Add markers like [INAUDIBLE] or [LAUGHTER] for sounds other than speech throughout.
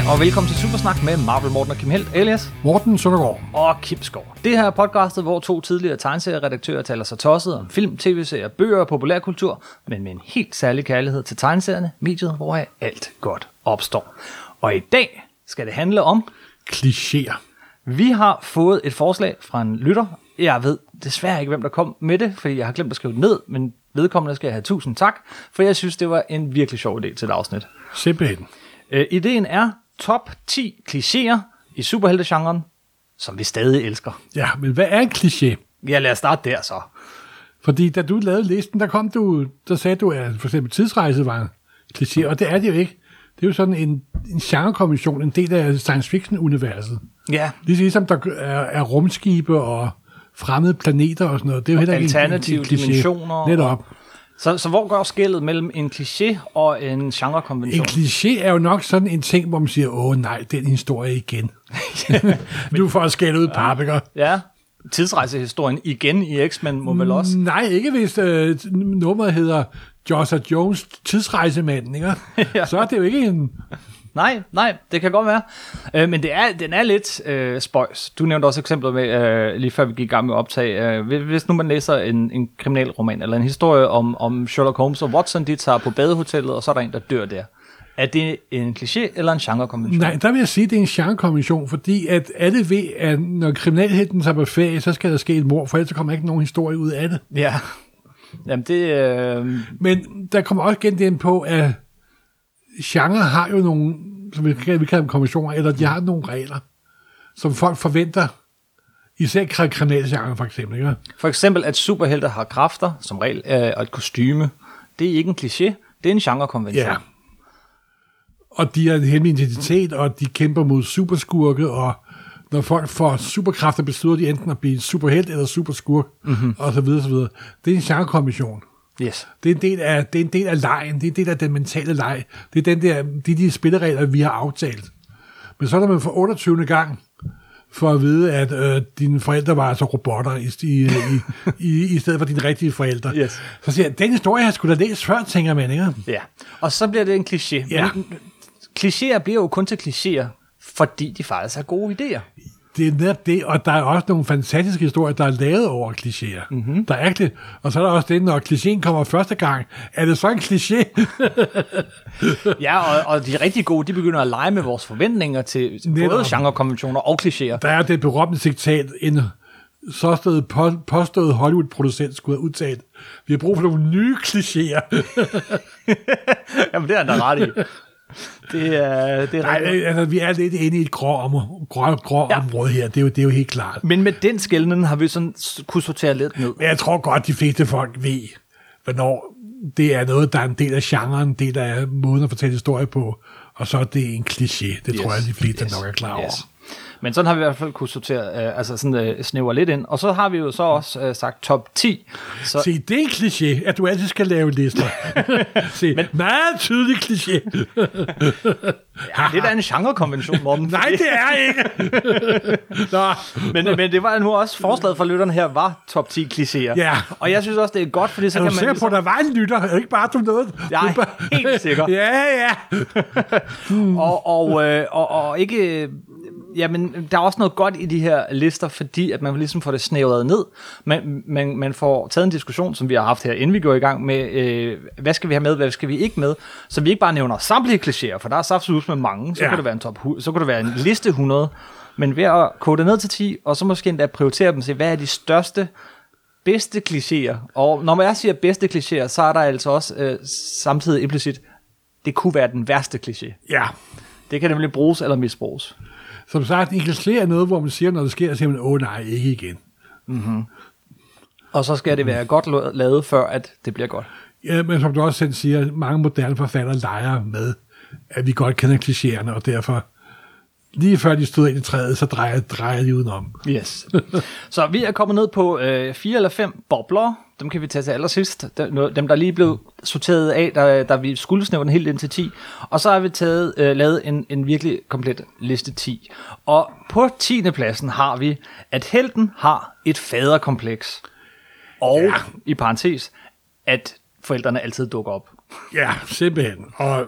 Hej og velkommen til Supersnak med Marvel Morten og Kim Helt, alias Morten Søndergaard. og Kim Skov. Det her er podcastet, hvor to tidligere tegneserieredaktører taler sig tosset om film, tv-serier, bøger og populærkultur, men med en helt særlig kærlighed til tegneserierne, mediet, hvor alt godt opstår. Og i dag skal det handle om, Klichéer. vi har fået et forslag fra en lytter. Jeg ved desværre ikke, hvem der kom med det, fordi jeg har glemt at skrive det ned, men vedkommende skal jeg have tusind tak, for jeg synes, det var en virkelig sjov idé til et afsnit. Simpelthen. Øh, ideen er top 10 klichéer i superheltegenren, som vi stadig elsker. Ja, men hvad er en kliché? Ja, lad os starte der så. Fordi da du lavede listen, der kom du, der sagde du, at for eksempel tidsrejse var en kliché, og det er det jo ikke. Det er jo sådan en, en genrekommission, en del af science fiction-universet. Ja, Ligesom der er, er rumskibe og fremmede planeter og sådan noget. Det er jo heller ikke en- Alternative en, en dimensioner. Netop. Så, så hvor går skældet mellem en kliché og en En genrekonvention? kliché er jo nok sådan en ting, hvor man siger, åh nej, den historie igen. [LAUGHS] du får skælde ud papikker. Ja, tidsrejsehistorien igen i X-Men må vel også. Nej, ikke hvis øh, nummeret hedder Joshua Jones tidsrejsemanden, ikke? [LAUGHS] Ja. Så er det jo ikke en... Nej, nej, det kan godt være. Øh, men det er, den er lidt øh, spøjs. Du nævnte også eksempler med, øh, lige før vi gik i gang med optag. Øh, hvis- nu man læser en, en kriminalroman, eller en historie om, om Sherlock Holmes og Watson, de tager på badehotellet, og så er der en, der dør der. Er det en kliché eller en genrekonvention? Nej, der vil jeg sige, at det er en genrekommission, fordi at alle ved, at når kriminalhelten tager på ferie, så skal der ske et mord, for ellers kommer ikke nogen historie ud af det. Ja. Jamen det... Øh, Men der kommer også igen det ind på, at genre har jo nogle, som vi kalder, vi kalder dem konventioner, eller de har nogle regler, som folk forventer, især kri- kriminalgenre for eksempel, ikke? for eksempel, at superhelte har kræfter, som regel, øh, og et kostyme. Det er ikke en kliché, det er en genrekonvention. Ja. Og de har en hemmelig identitet, og de kæmper mod superskurke, og når folk får superkræfter, beslutter de enten at blive superhelt eller superskurk, mm-hmm. og så videre, så videre. Det er en genrekommission. Yes. Det er en del af, det er en del af lejen, det er en del af den mentale leg. Det er den der, de, de spilleregler, vi har aftalt. Men så når man for 28. gang for at vide, at øh, dine forældre var altså robotter i, i, i, i, stedet for dine rigtige forældre. Yes. Så siger jeg, den historie har jeg skulle da læst før, tænker man, ikke? Ja. Og så bliver det en kliché. Ja. Men klichéer bliver jo kun til klichéer, fordi de faktisk er gode idéer. Det er netop det, og der er også nogle fantastiske historier, der er lavet over klichéer. Mm-hmm. Der er det. Og så er der også det, når klichéen kommer første gang, er det så en kliché? [LAUGHS] Ja, og, og de rigtig gode, de begynder at lege med vores forventninger til både Netop. genrekonventioner og klichéer. Der er det berømte citat, en på, påstået Hollywood-producent skulle have udtalt, vi har brug for nogle nye klichéer. [LAUGHS] Jamen, det er da ret i. Det er, det er Nej, altså, vi er lidt inde i et grå, om, grå, grå Ja. område her. Det er, jo, det er jo helt klart. Men med den skældning har vi sådan kunne sortere lidt ned. Men jeg tror godt, de fleste folk ved, hvornår det er noget, der er en del af genren, en del af måden at fortælle historie på, og så er det en kliché. Det yes. tror jeg, de fleste yes. nok er klar over. Yes. Men sådan har vi i hvert fald kunne sortere, øh, altså sådan øh, snævre lidt ind. Og så har vi jo så også øh, sagt top 10. Så, Se, det er en kliché, at du altid skal lave lister. [LAUGHS] Se, Men, meget tydelig kliché. ja, det er da en genrekonvention, Morten. Nej, det er ikke. [LAUGHS] Nå, men, men det var nu også forslaget fra lytterne her, var top 10 klichéer. Ja. Og jeg synes også, det er godt, fordi så er kan du man... sikker på, at der var en lytter? Er ikke bare du noget? Jeg er bare- helt sikker. [LAUGHS] ja, ja. og, og, øh, og, og ikke... Jamen, der er også noget godt i de her lister, fordi at man ligesom får det snævret ned. Man, man, man får taget en diskussion, som vi har haft her, inden vi går i gang med, øh, hvad skal vi have med, hvad skal vi ikke med, så vi ikke bare nævner samtlige klichéer, for der er saftsus med mange, så, ja. Kan det være en top, så kan det være en liste 100, men ved at kode ned til 10, og så måske endda prioritere dem, se, hvad er de største, bedste klichéer, og når jeg siger bedste klichéer, så er der altså også øh, samtidig implicit, det kunne være den værste kliché. Ja. Det kan nemlig bruges eller misbruges. Som sagt, er noget, hvor man siger, når det sker, så siger man, åh nej, ikke igen. Og så skal det være godt la- lavet, før at det bliver godt. Ja, men som du også selv siger, mange moderne forfattere leger med, at vi godt kender klichéerne, og derfor lige før de stod ind i træet, så drejer, drejer de udenom. Yes. [LAUGHS] så vi er kommet ned på øh, fire eller fem bobler. Dem kan vi tage til allersidst. Dem, dem der lige blev sorteret af, der, der vi skulle snævre den helt ind til 10. Og så har vi taget, øh, lavet en, en virkelig komplet liste 10. Og på 10. pladsen har vi, at helten har et faderkompleks. Og, ja. i parentes, at forældrene altid dukker op. Ja, simpelthen. Og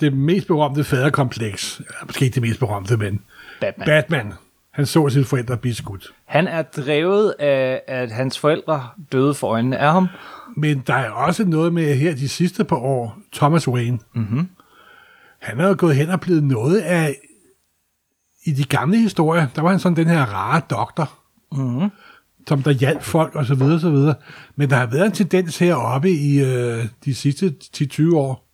det mest berømte faderkompleks, eller måske ikke det mest berømte, men Batman. Batman. Han så sine forældre blive skudt. Han er drevet af, at hans forældre døde for øjnene af ham. Men der er også noget med her de sidste par år, Thomas Wayne. Mm-hmm. Han er jo gået hen og blevet noget af, i de gamle historier, der var han sådan den her rare doktor, mm-hmm. som der hjalp folk og så videre, så videre. Men der har været en tendens heroppe i øh, de sidste 10-20 år,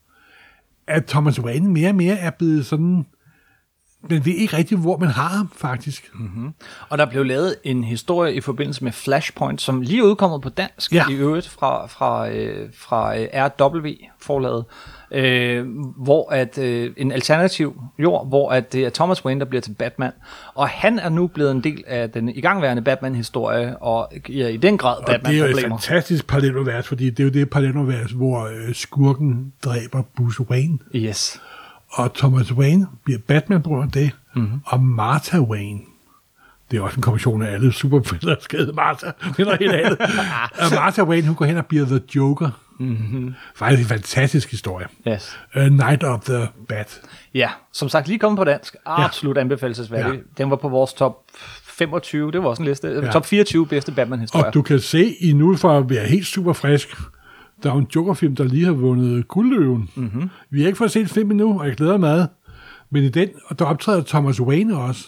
at Thomas Wayne mere og mere er blevet sådan, men ved ikke rigtig, hvor man har ham, faktisk. Mm. Og der blev lavet en historie i forbindelse med Flashpoint, som lige er udkommet på dansk Ja. i øvrigt fra, fra, øh, fra øh, RW-forlaget, øh, hvor at øh, en alternativ jord, hvor at det er Thomas Wayne, der bliver til Batman. Og han er nu blevet en del af den igangværende Batman-historie, og giver i den grad Og det er jo et Batman-problemer. fantastisk parallelunivers, fordi det er jo det parallelunivers, hvor øh, skurken dræber Bruce Wayne. Yes. Og Thomas Wayne bliver Batman på det, Mhm. mm-hmm. og Martha Wayne. Det er også en kombination af alle superfælder, hedde Martha. Det er noget helt andet. [LAUGHS] Martha Wayne, hun går hen og bliver The Joker. Mhm. Mm-hmm. Faktisk en fantastisk historie. Yes. A Night of the Bat. Ja, som sagt lige kommet på dansk. Absolut ja. anbefalesværdig. Ja. Den var på vores top 25, det var også en liste. Ja. Top 24 bedste Batman-historier. Og du kan se i nu, for at være helt super frisk, der er en Joker-film, der lige har vundet guldløven. Mhm. Mm-hmm. Vi har ikke fået set filmen endnu, og jeg glæder mig meget. Men i den, der optræder Thomas Wayne også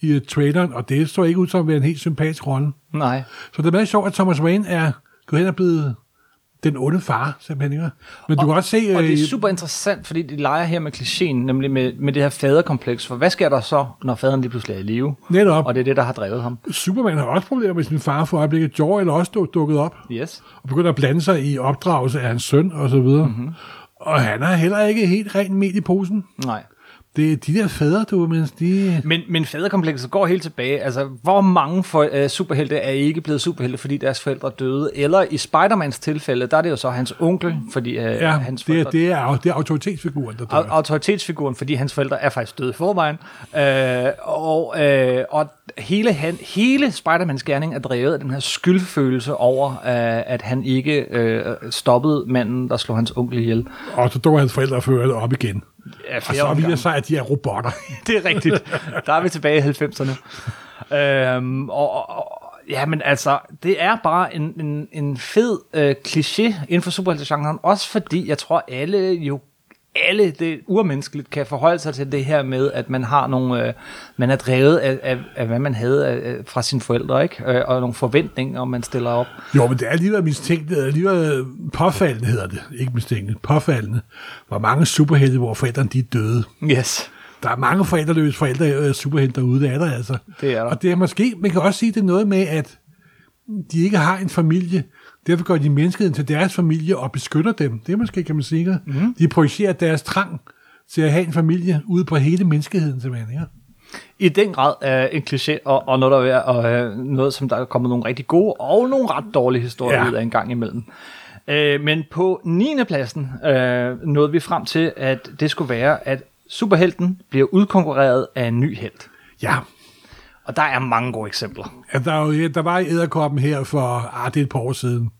i traileren, og det står ikke ud som at være en helt sympatisk rolle. Nej. Så det er meget sjovt, at Thomas Wayne er gået hen og blevet den onde far, simpelthen. Ikke? Men du kan også se... Og det øh, er super interessant, fordi de leger her med klichéen, nemlig med, med det her faderkompleks. For hvad sker der så, når faderen lige pludselig er i live? Netop. Og det er det, der har drevet ham. Superman har også problemer med sin far for øjeblikket. Jor-El er også duk- dukket op. Yes. og begynder at blande sig i opdragelse af hans søn og så videre. Mhm. Mm-hmm. Og han er heller ikke helt rent med i posen. Nej. Det er de der fædre, du, mens de... Men, men faderkomplekset går helt tilbage. Altså, hvor mange for, uh, superhelte er ikke blevet superhelte, fordi deres forældre døde? Eller i Spider-Mans tilfælde, der er det jo så hans onkel, fordi uh, Ja, hans det, er, forældre... det, er, det er autoritetsfiguren, der dør. Au- autoritetsfiguren, fordi hans forældre er faktisk døde i forvejen. Øh, og, øh, og hele, han, hele Spider-Mans gerning er drevet af den her skyldfølelse over, øh, at han ikke øh, stoppede manden, der slog hans onkel ihjel. Og så dukker hans forældre fører det op igen. Ja, Og så viser sig, at de er robotter. [LAUGHS] det er rigtigt. Der er vi tilbage i 90'erne. Øhm, og, og, og, ja, men altså, det er bare en, en, en fed øh, kliché inden for superheltegenren, også fordi jeg tror, alle jo alle det urmenneskeligt kan forholde sig til det her med, at man har nogle, øh, man er drevet af, af, af, hvad man havde af, fra sine forældre, ikke? Øh, og nogle forventninger, man stiller op. Jo, men det er alligevel er alligevel påfaldende hedder det. Ikke mistænkt, påfaldende. Hvor mange superhelte, hvor forældrene de er døde. Yes. Der er mange forældreløse forældre, øh, superhelte derude, det er der altså. Det er der. Og det er måske, man kan også sige, det er noget med, at de ikke har en familie. Derfor gør de menneskeheden til deres familie og beskytter dem. Det er måske, kan man sige. Mm. De projicerer deres trang til at have en familie ude på hele menneskeheden, simpelthen. Ikke? i den grad er en kliché, og, og noget, der er, og, øh, noget, som der er kommet nogle rigtig gode og nogle ret dårlige historier Ja. ud af en gang imellem. Øh, men på 9. pladsen øh, nåede vi frem til, at det skulle være, at superhelten bliver udkonkurreret af en ny helt. Ja, Og der er mange gode eksempler. Ja, der, er jo, der var i æderkoppen her for, ah, det er et par år siden,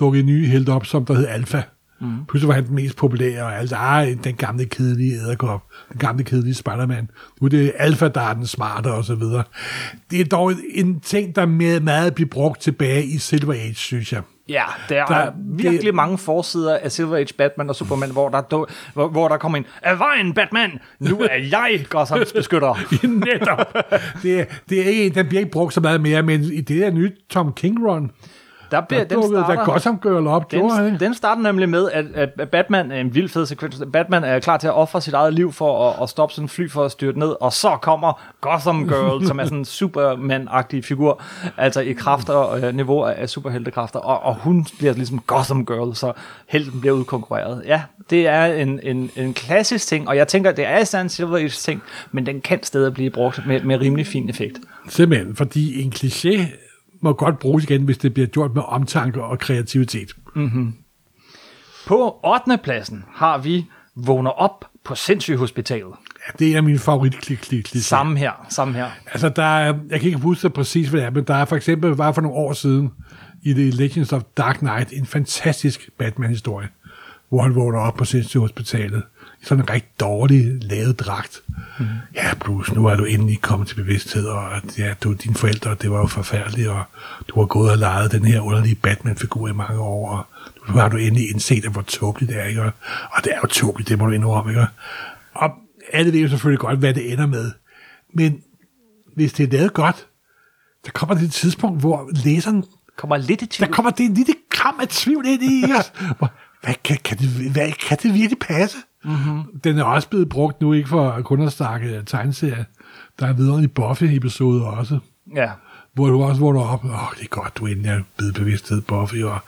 dukkede en ny helt op, som der hed Alfa. Mm. Pludselig var han den mest populære, og alt, ah, den gamle kedelige æderkop, den gamle kedelige Spider-Man. Nu er det Alfa, der er den smarte, og så videre. Det er dog en ting, der med meget bliver brugt tilbage i Silver Age, synes jeg. Ja, der, der er virkelig det- mange forsider af Silver Age Batman og Superman, hvor der, do, hvor, hvor der kommer en, af vejen Batman, nu er jeg Gothams beskytter. [LAUGHS] Netop. det, er- det er ikke, den bliver ikke brugt så meget mere, men i det der nye Tom King Run, Der, der bliver, den dukkede der Gotham Girl op, gjorde han Den, den starter nemlig med, at, at Batman er en vild fed sekvens. Batman er klar til at ofre sit eget liv for at, at stoppe sådan en fly for at styrte ned, og så kommer Gotham Girl, som er sådan en Superman-agtig figur, altså i kræfter og øh, niveau af, af superheltekræfter, og, og hun bliver ligesom Gotham Girl, så helten bliver udkonkurreret. Ja, det er en, en, en klassisk ting, og jeg tænker, det er især en Silver Age ting, men den kan stadig blive brugt med, med rimelig fin effekt. Simpelthen, fordi en kliché må godt bruges igen, hvis det bliver gjort med omtanke og kreativitet. På 8. pladsen har vi Vågner op på sindssygehospitalet. Ja, det er en af mine favoritkliché. Samme her, samme her. Altså, der er, jeg kan ikke huske præcis, hvad det er, men der er for eksempel, var for nogle år siden, i The Legends of Dark Knight, en fantastisk Batman-historie, hvor han vågner op på sindssygehospitalet, sådan en rigtig dårlig lavet dragt. Mm. Ja, Bruce, nu er du endelig kommet til bevidsthed, og at, ja, du, dine forældre, det var jo forfærdeligt, og du har gået og leget den her underlige Batman-figur i mange år, og nu har du endelig indset, hvor tåbeligt det er, ikke? Og det er jo tåbeligt, det må du indrømme, ikke? Og alle ved jo selvfølgelig godt, hvad det ender med. Men hvis det er lavet godt, der kommer det et tidspunkt, hvor læseren Kommer lidt i der tvivl. kommer det en lille kram af tvivl ind i os. [LAUGHS] Hvad, kan, kan, det, hvad, kan det virkelig passe? Mm-hmm. Den er også blevet brugt nu, ikke for kun at snakke tegneserier. Der er videre i Buffy-episoder også, Ja. hvor du også hvor du er op, åh, det er godt, du endelig er blevet bevidsthed, Buffy, og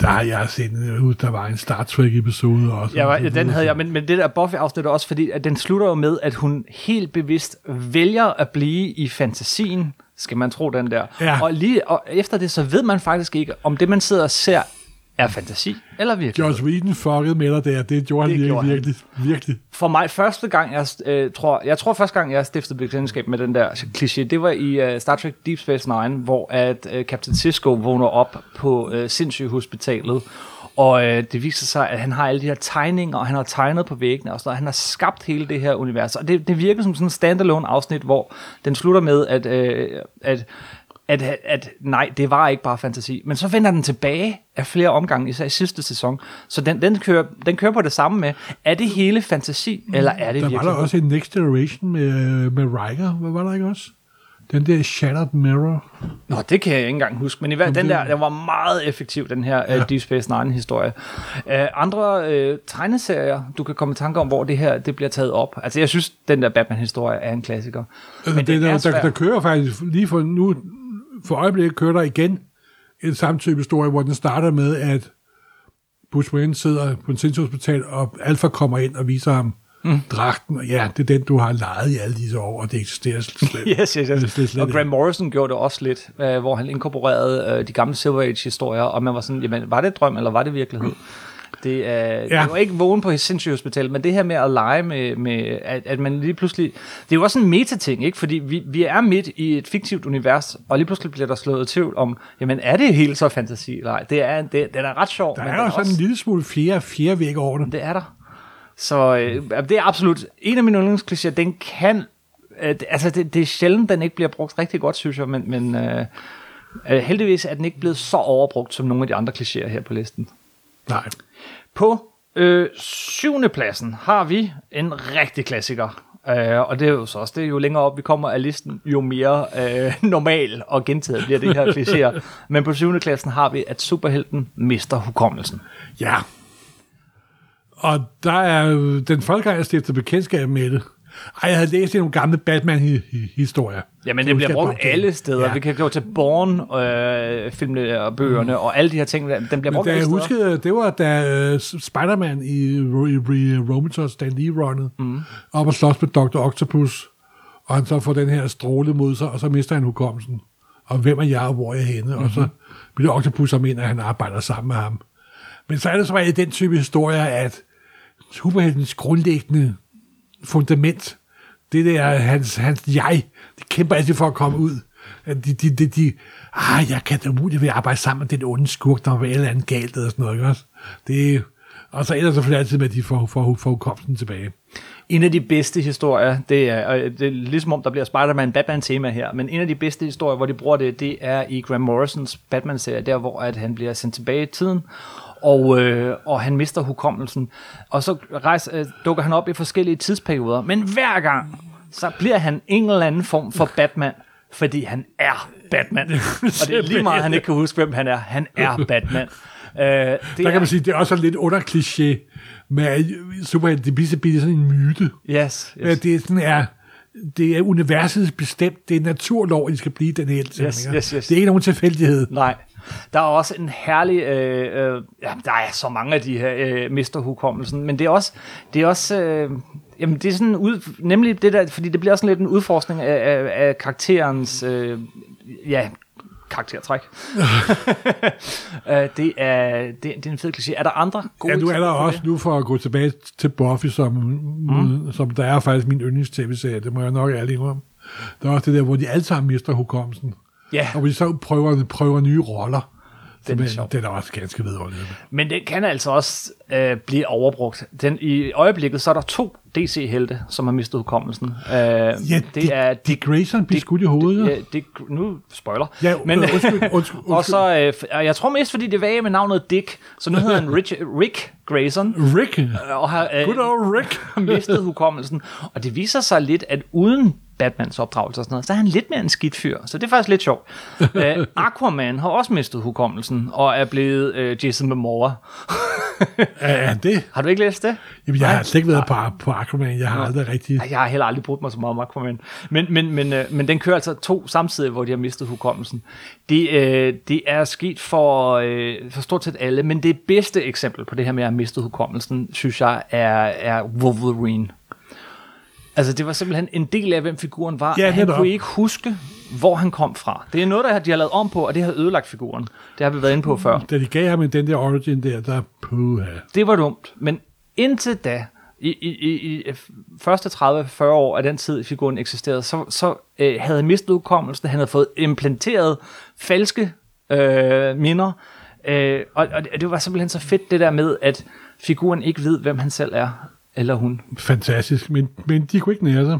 der har jeg set, øh, der var en Star Trek-episode også. Ja, ja, den havde jeg, men, men det der Buffy-afsnit er også, fordi at den slutter jo med, at hun helt bevidst vælger at blive i fantasien, skal man tro den der. Ja. Og, lige, og efter det, så ved man faktisk ikke, om det, man sidder og ser, er fantasi eller virkelig. Joss Whedon fuckede med dig der, det gjorde Det virkelig, han. virkelig, virkelig. For mig, første gang, jeg øh, tror, jeg tror første gang, jeg stiftede bekendtskab med den der kliché, det var i uh, Star Trek Deep Space Nine, hvor at uh, Captain Sisko vågner op på uh, sindssygehospitalet, og øh, det viser sig, at han har alle de her tegninger, og han har tegnet på væggene, og sådan noget. Han har skabt hele det her univers. Og det, det virker som sådan en standalone afsnit, hvor den slutter med, at, øh, at, at, at, nej, det var ikke bare fantasi. Men så vender den tilbage af flere omgange, især i sidste sæson. Så den, den, kører, den kører på det samme med, er det hele fantasi, eller er det Der var virkelig? der også en Next Generation med, med Riker, hvad var der ikke også? Den der Shattered Mirror. Nå, det kan jeg ikke engang huske, men i hvert den der, den var meget effektiv, den her ja. uh, Deep Space Nine-historie. Uh, andre uh, tegneserier, du kan komme i tanke om, hvor det her det bliver taget op. Altså, jeg synes, den der Batman-historie er en klassiker. Altså, Men den der, er der, svær. der kører faktisk lige for nu, for øjeblikket kører der igen en samme type historie, hvor den starter med, at Bruce Wayne sidder på en sindshospital, og Alpha kommer ind og viser ham mm. dragten, og ja, det er den, du har lejet i alle disse år, og det eksisterer slet. [LAUGHS] Yes, yes, yes. slet Og. Grant Morrison gjorde det også lidt, uh, hvor han inkorporerede uh, de gamle Silver Age-historier, og man var sådan, jamen, var det et drøm, eller var det virkelighed? Det, uh, ja. det var ikke vågen på sindssyge hospital, men det her med at lege med, med at, at man lige pludselig... Det er jo også en metating, ikke? Fordi vi, vi er midt i et fiktivt univers, og lige pludselig bliver der slået tvivl om, jamen er det helt så fantasi eller ej? Det er, det, den er ret sjov, Der men er den jo sådan en lille smule fjerde, fjerde væg over det. det er der. Så øh, det er absolut en af mine yndlingsklichéer. Den kan... Øh, altså, det, det er sjældent, den ikke bliver brugt rigtig godt, synes jeg, men, men øh, øh, heldigvis er den ikke blevet så overbrugt som nogle af de andre klichéer her på listen. Nej. På øh, syvende pladsen har vi en rigtig klassiker. Øh, og det er jo så også, det er jo længere op vi kommer af listen, jo mere øh, [LAUGHS] normal og gentaget bliver det her [LAUGHS] klichéer. Men på syvende pladsen har vi, at superhelten mister hukommelsen. Ja. Og der er jo den første gang, jeg stiftede bekendtskab med det. Ej, jeg havde læst i nogle gamle Batman-historier. Jamen, det bliver jeg brugt alle steder. Ja. Vi kan gå til Bourne-filmene og bøgerne mm. og alle de her ting. Den bliver brugt alle jeg steder. huskede, det var da uh, Spider-Man i, Ro- i Romita Stan Lee-runnet, mm. op og slås med Dr. Octopus, og han så får den her stråle mod sig, og så mister han hukommelsen. Og hvem er jeg, og hvor er jeg henne? Mm-hmm. Og så bliver Octopus ham ind, at han arbejder sammen med ham. Men så er det så i den type historier, at superheltens grundlæggende fundament, det der hans, hans jeg, det kæmper altid for at komme ud. At De, de, de, de, ah, jeg kan da umuligt ved at arbejde sammen med den onde skurk, der var eller andet galt eller sådan noget, ikke også? Det, og så ender det selvfølgelig altid med, at de får, får, får hukommelsen tilbage. En af de bedste historier, det er, og det er ligesom om, der bliver Spider-Man Batman-tema her, men en af de bedste historier, hvor de bruger det, det er i Graham Morrisons Batman-serie, der hvor at han bliver sendt tilbage i tiden, og, øh, og han mister hukommelsen. Og så rejser, øh, dukker han op i forskellige tidsperioder, men hver gang, så bliver han en eller anden form for Batman, fordi han er Batman. [LAUGHS] og det er lige meget, han ikke kan huske, hvem han er. Han er Batman. Øh, det Der kan man sige, det er også lidt under kliché med at superhelte, det bliver, sådan en myte. Yes, Yes. yes. Det er sådan er, det er universets bestemt, det er naturlov, at de skal blive den helt. Yes, yes, yes. Det er ikke nogen tilfældighed. Nej. Der er også en herlig, øh, øh, ja, der er så mange af de her øh, mister hukommelsen, men det er også, det er også, øh, jamen det er sådan ud, nemlig det der, fordi det bliver sådan lidt en udforskning af, af, af karakterens, øh, ja, karaktertræk. [LAUGHS] øh, det, er, det, det er en fed kliché. Er der andre gode Ja, nu er der også, nu for at gå tilbage til Buffy, som, mm. som der er faktisk min yndlings-tv-serie, det må jeg nok ærlig om. Der er også det der, hvor de alle sammen mister hukommelsen. Ja, Og de så prøver, prøver nye roller. Den er sjov. den er også ganske vidunderlig. Men den kan altså også øh, blive overbrugt. Den, I øjeblikket så er der to DC-helte, som har mistet hukommelsen. Øh, ja, det er Dick Grayson blev skudt i hovedet. Ja, det, nu spoiler. Ja, men, undskyld, undskyld, [LAUGHS] undskyld. og så, øh, jeg tror mest, fordi det var med navnet Dick, så nu hedder han Rich, Rick Grayson, Rick. og har øh, Good old Rick. [LAUGHS] mistet hukommelsen. Og det viser sig lidt, at uden Batmans opdragelse og sådan noget, så er han lidt mere en skidt fyr. Så det er faktisk lidt sjovt. [LAUGHS] øh, Aquaman har også mistet hukommelsen, og er blevet øh, Jason Momoa. Ja, det. Har du ikke læst det? Jamen, jeg har slet ikke været på, på Aquaman. Jeg har aldrig rigtig... Jeg har heller aldrig brugt mig så meget om Aquaman. Men, men, men, øh, men den kører altså to samtidig, hvor de har mistet hukommelsen. Det, øh, det er sket for, øh, for stort set alle, men det bedste eksempel på det her med at have mistet hukommelsen, synes jeg, er, er Wolverine. Altså, det var simpelthen en del af, hvem figuren var. Ja, han kunne ikke huske, hvor han kom fra. Det er noget, der de har lavet om på, og det har ødelagt figuren. Det har vi været inde på før. Da de gav ham den der origin der, der puha. Det var dumt, men indtil da, i, i, i, første 30-40 år af den tid, figuren eksisterede, så, så øh, havde han mistet udkommelsen, han havde fået implanteret falske øh, minder, øh, og, og det- var simpelthen så fedt det der med, at figuren ikke ved, hvem han selv er, eller hun. Fantastisk, men, men de kunne ikke nære sig.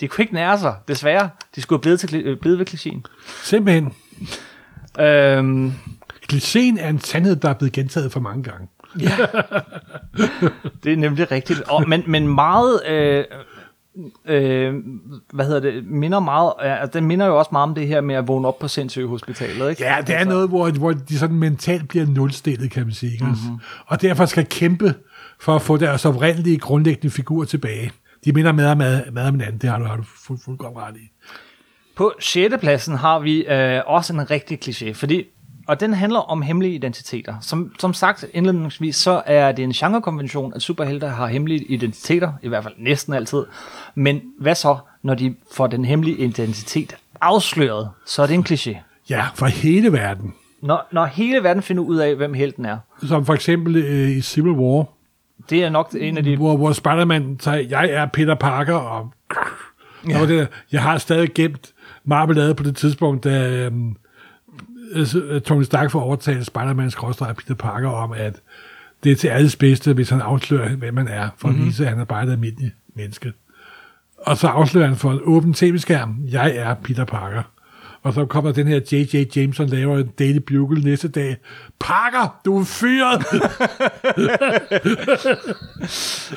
De kunne ikke nære sig, desværre. De skulle have blevet, til, øh, blevet ved klichéen. Simpelthen. Øhm, Klichéen er en sandhed, der er blevet gentaget for mange gange. [LAUGHS] Det er nemlig rigtigt. Og, men, men meget, øh, øh, hvad hedder det, minder meget, øh, den minder jo også meget om det her med at vågne op på sindssygehospitalet, ikke? Ja, det er noget, hvor, hvor de sådan mentalt bliver nulstillet, kan man sige. Ikke? Mm-hmm. Og derfor skal kæmpe for at få deres oprindelige grundlæggende figur tilbage. De minder med om mad, mad om hinanden, det har du, har du fuld, fuldkommen ret i. På 6. pladsen har vi øh, også en rigtig kliché, fordi og den handler om hemmelige identiteter. Som, som sagt indledningsvis, så er det en genrekonvention, at superhelte har hemmelige identiteter, i hvert fald næsten altid. Men hvad så, når de får den hemmelige identitet afsløret, så er det en kliché. Ja, for hele verden. Når, når hele verden finder ud af, hvem helten er, Som for eksempel øh, i Civil War, det er nok en af de... hvor, hvor Spider-Man siger, jeg er Peter Parker, og ja. det, jeg har stadig gemt marmelade på det tidspunkt, da øh, Tony Stark får overtalt Spider-Mans skråstrej Peter Parker om, at det er til alles bedste, hvis han afslører, hvem man er, for at vise, at han er bare et almindeligt menneske. Og så afslører han for en åben tv-skærm, jeg er Peter Parker. Og så kommer den her J.J. Jameson, laver en Daily Bugle næste dag. Parker, du er fyret! [LAUGHS]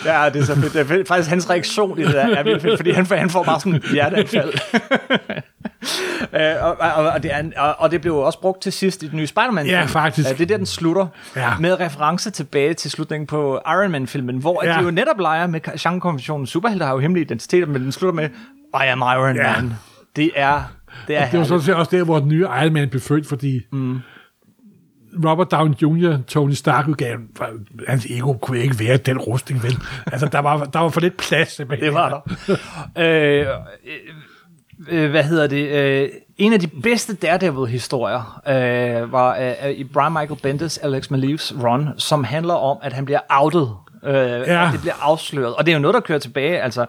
Ja, det er så fedt. Det er fedt. Faktisk hans reaktion i det der er vildt fedt, fordi han, får- han får bare sådan et hjerteanfald. [LAUGHS] [LAUGHS] Øh, og, og, og, det er, og, og det blev også brugt til sidst i den nye Spider-Man. Ja, faktisk. det er der, den slutter. Ja. Med reference tilbage til slutningen på Iron Man-filmen, hvor ja. De jo netop leger med genrekonventionen. Superhelte har jo hemmelige identiteter, men den slutter med, I am Iron Ja. Man. Det er, det er Det var sådan set også der, hvor den nye Iron Man blev født, fordi mm. Robert Downey Jr., Tony Stark udgaven, hans ego kunne ikke være den rustning, vel? Altså, der var, der var for lidt plads. Simpelthen. Det var der. [LAUGHS] øh, øh, hvad hedder det? Øh, en af de bedste Daredevil-historier øh, var øh, i Brian Michael Bendis Alex Maleevs run, som handler om, at han bliver outet. Øh, ja. Og det bliver afsløret. Og det er jo noget, der kører tilbage. Altså,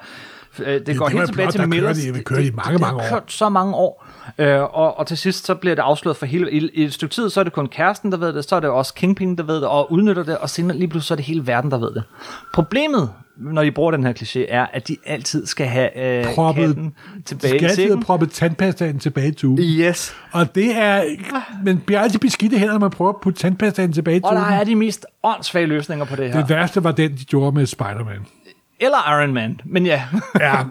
øh, det, det går det helt tilbage plot, til Millers. det kørte i mange, det, mange det, år. har kørt så mange år. Øh, og, og til sidst så bliver det afsløret for hele... I, I et stykke tid, så er det kun kæresten, der ved det, så er det også Kingpin, der ved det, og udnytter det, og senere lige pludselig så er det hele verden, der ved det. Problemet, når de bruger den her kliché, er, at de altid skal have øh, Proppet- katten tilbage skal i sækken. proppe tandpastaen tilbage i tuben. Yes. Og det er... Men bliver altid beskidte hænder, når man prøver at putte tandpastaen tilbage i Og tuben. der er de mest åndssvage løsninger på det her. Det værste var den, de gjorde med Spider-Man. Eller Iron Man, men ja. Ja. [LAUGHS]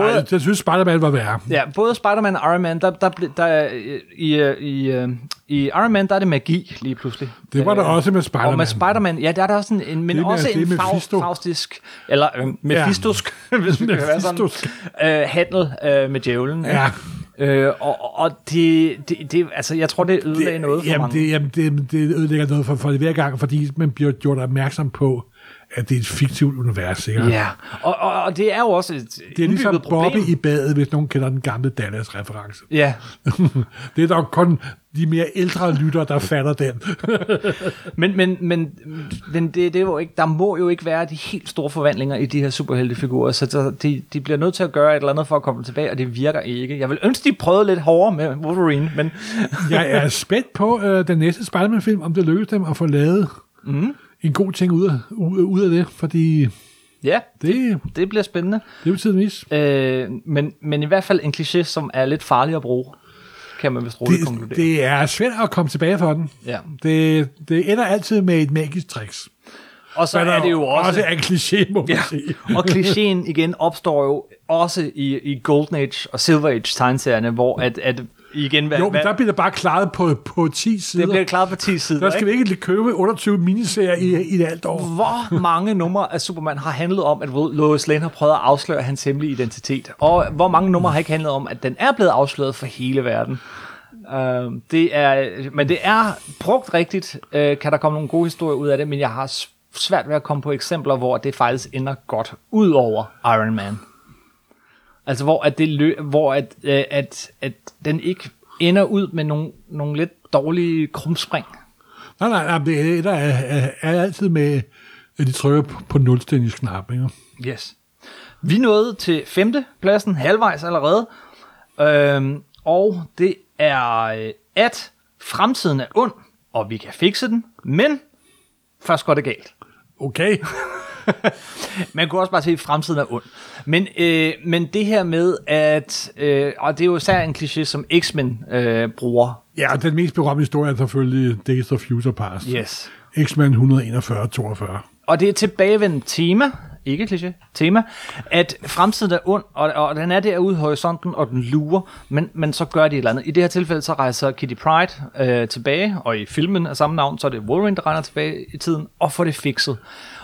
Både- Ej, jeg synes, Spider-Man var værre. ja både Spider-Man og Iron Man, der, der, der, er, øh, i, øh, i, øh, i Iron Man, der er det magi lige pludselig. Det var der Øh, også med Spider-Man. Og med Spider-Man, ja, der er der også en, en men Det også det en Mephisto. faustisk, eller øh, mephistosk, [LAUGHS] hvis vi kan være sådan, øh, handel øh, med djævlen. Ja. Øh, og, og det, det, det, altså, jeg tror, det ødelagde noget for jamen, mange. det, jamen det, det ødelægger noget for, for det hver gang, fordi man bliver gjort opmærksom på, at det er et fiktivt univers, ikke? Ja, og, og, og det er jo også et Det er ligesom indbygget problem. Bobby i badet, hvis nogen kender den gamle Dallas-reference. Ja, [LAUGHS] det er nok kun de mere ældre lytter, der fatter den. [LAUGHS] men, men, men, men det, det er jo ikke, der må jo ikke være de helt store forvandlinger i de her superheltefigurer, så de, de bliver nødt til at gøre et eller andet for at komme tilbage, og det virker ikke. Jeg vil ønske, de prøvede lidt hårdere med Wolverine, men Jeg er spændt på øh, den næste Spider-Man-film, om det lykkes dem at få lavet mm. En god ting ud af, ud, af det, fordi ja, det, det bliver spændende. det betyder vis. Øh, men, men i hvert fald en kliché, som er lidt farlig at bruge, kan man vist roligt konkludere. det er svært at komme tilbage fra den. Ja. Det, det ender altid med et magisk tricks. Og så er det jo også... også en kliché, må man Ja, sige. og klichéen igen opstår jo også i, i Golden Age og Silver Age tegneserierne, hvor at, at igen, hvad, Jo, men der bliver det bare klaret på, på 10 sider. det bliver klaret på 10 sider. der skal vi ikke lige købe 28 miniserier i, i et alt år. Hvor mange numre af Superman har handlet om, at Lois Lane har prøvet at afsløre hans hemmelige identitet? Og hvor mange numre har ikke handlet om, at den er blevet afsløret for hele verden? Uh, det er, men det er brugt rigtigt, uh, kan der komme nogle gode historier ud af det, men jeg har svært ved at komme på eksempler, hvor det faktisk ender godt ud over Iron Man. Altså hvor at det hvor at, øh, at, at den ikke ender ud med nogle, nogle lidt dårlige krumspring. Nej, nej, nej, det er, der er, er, er altid med, at de trykker på, på nulstillingsknap, ikke? Yes. Vi nåede til femte pladsen, halvvejs allerede. Øhm, og det er, øh, at fremtiden er ond, og vi kan fikse den, men først går det galt. Okay. [LAUGHS] [LAUGHS] Man kunne også bare sige, at fremtiden er ond. Men, øh, men det her med, at, øh, og det er jo især en kliché, som X-Men øh, bruger. Ja, og den mest berømte historie er selvfølgelig Days of Future Past. Yes. X-Men 141-42. Og det er tilbagevendt tema, ikke kliché, tema, at fremtiden er ond, og, og den er derude i horisonten, og den lurer, men, men så gør de et eller andet. I det her tilfælde, så rejser Kitty Pryde øh, tilbage, og i filmen af samme navn, så er det Wolverine, der rejser tilbage i tiden, og får det fikset.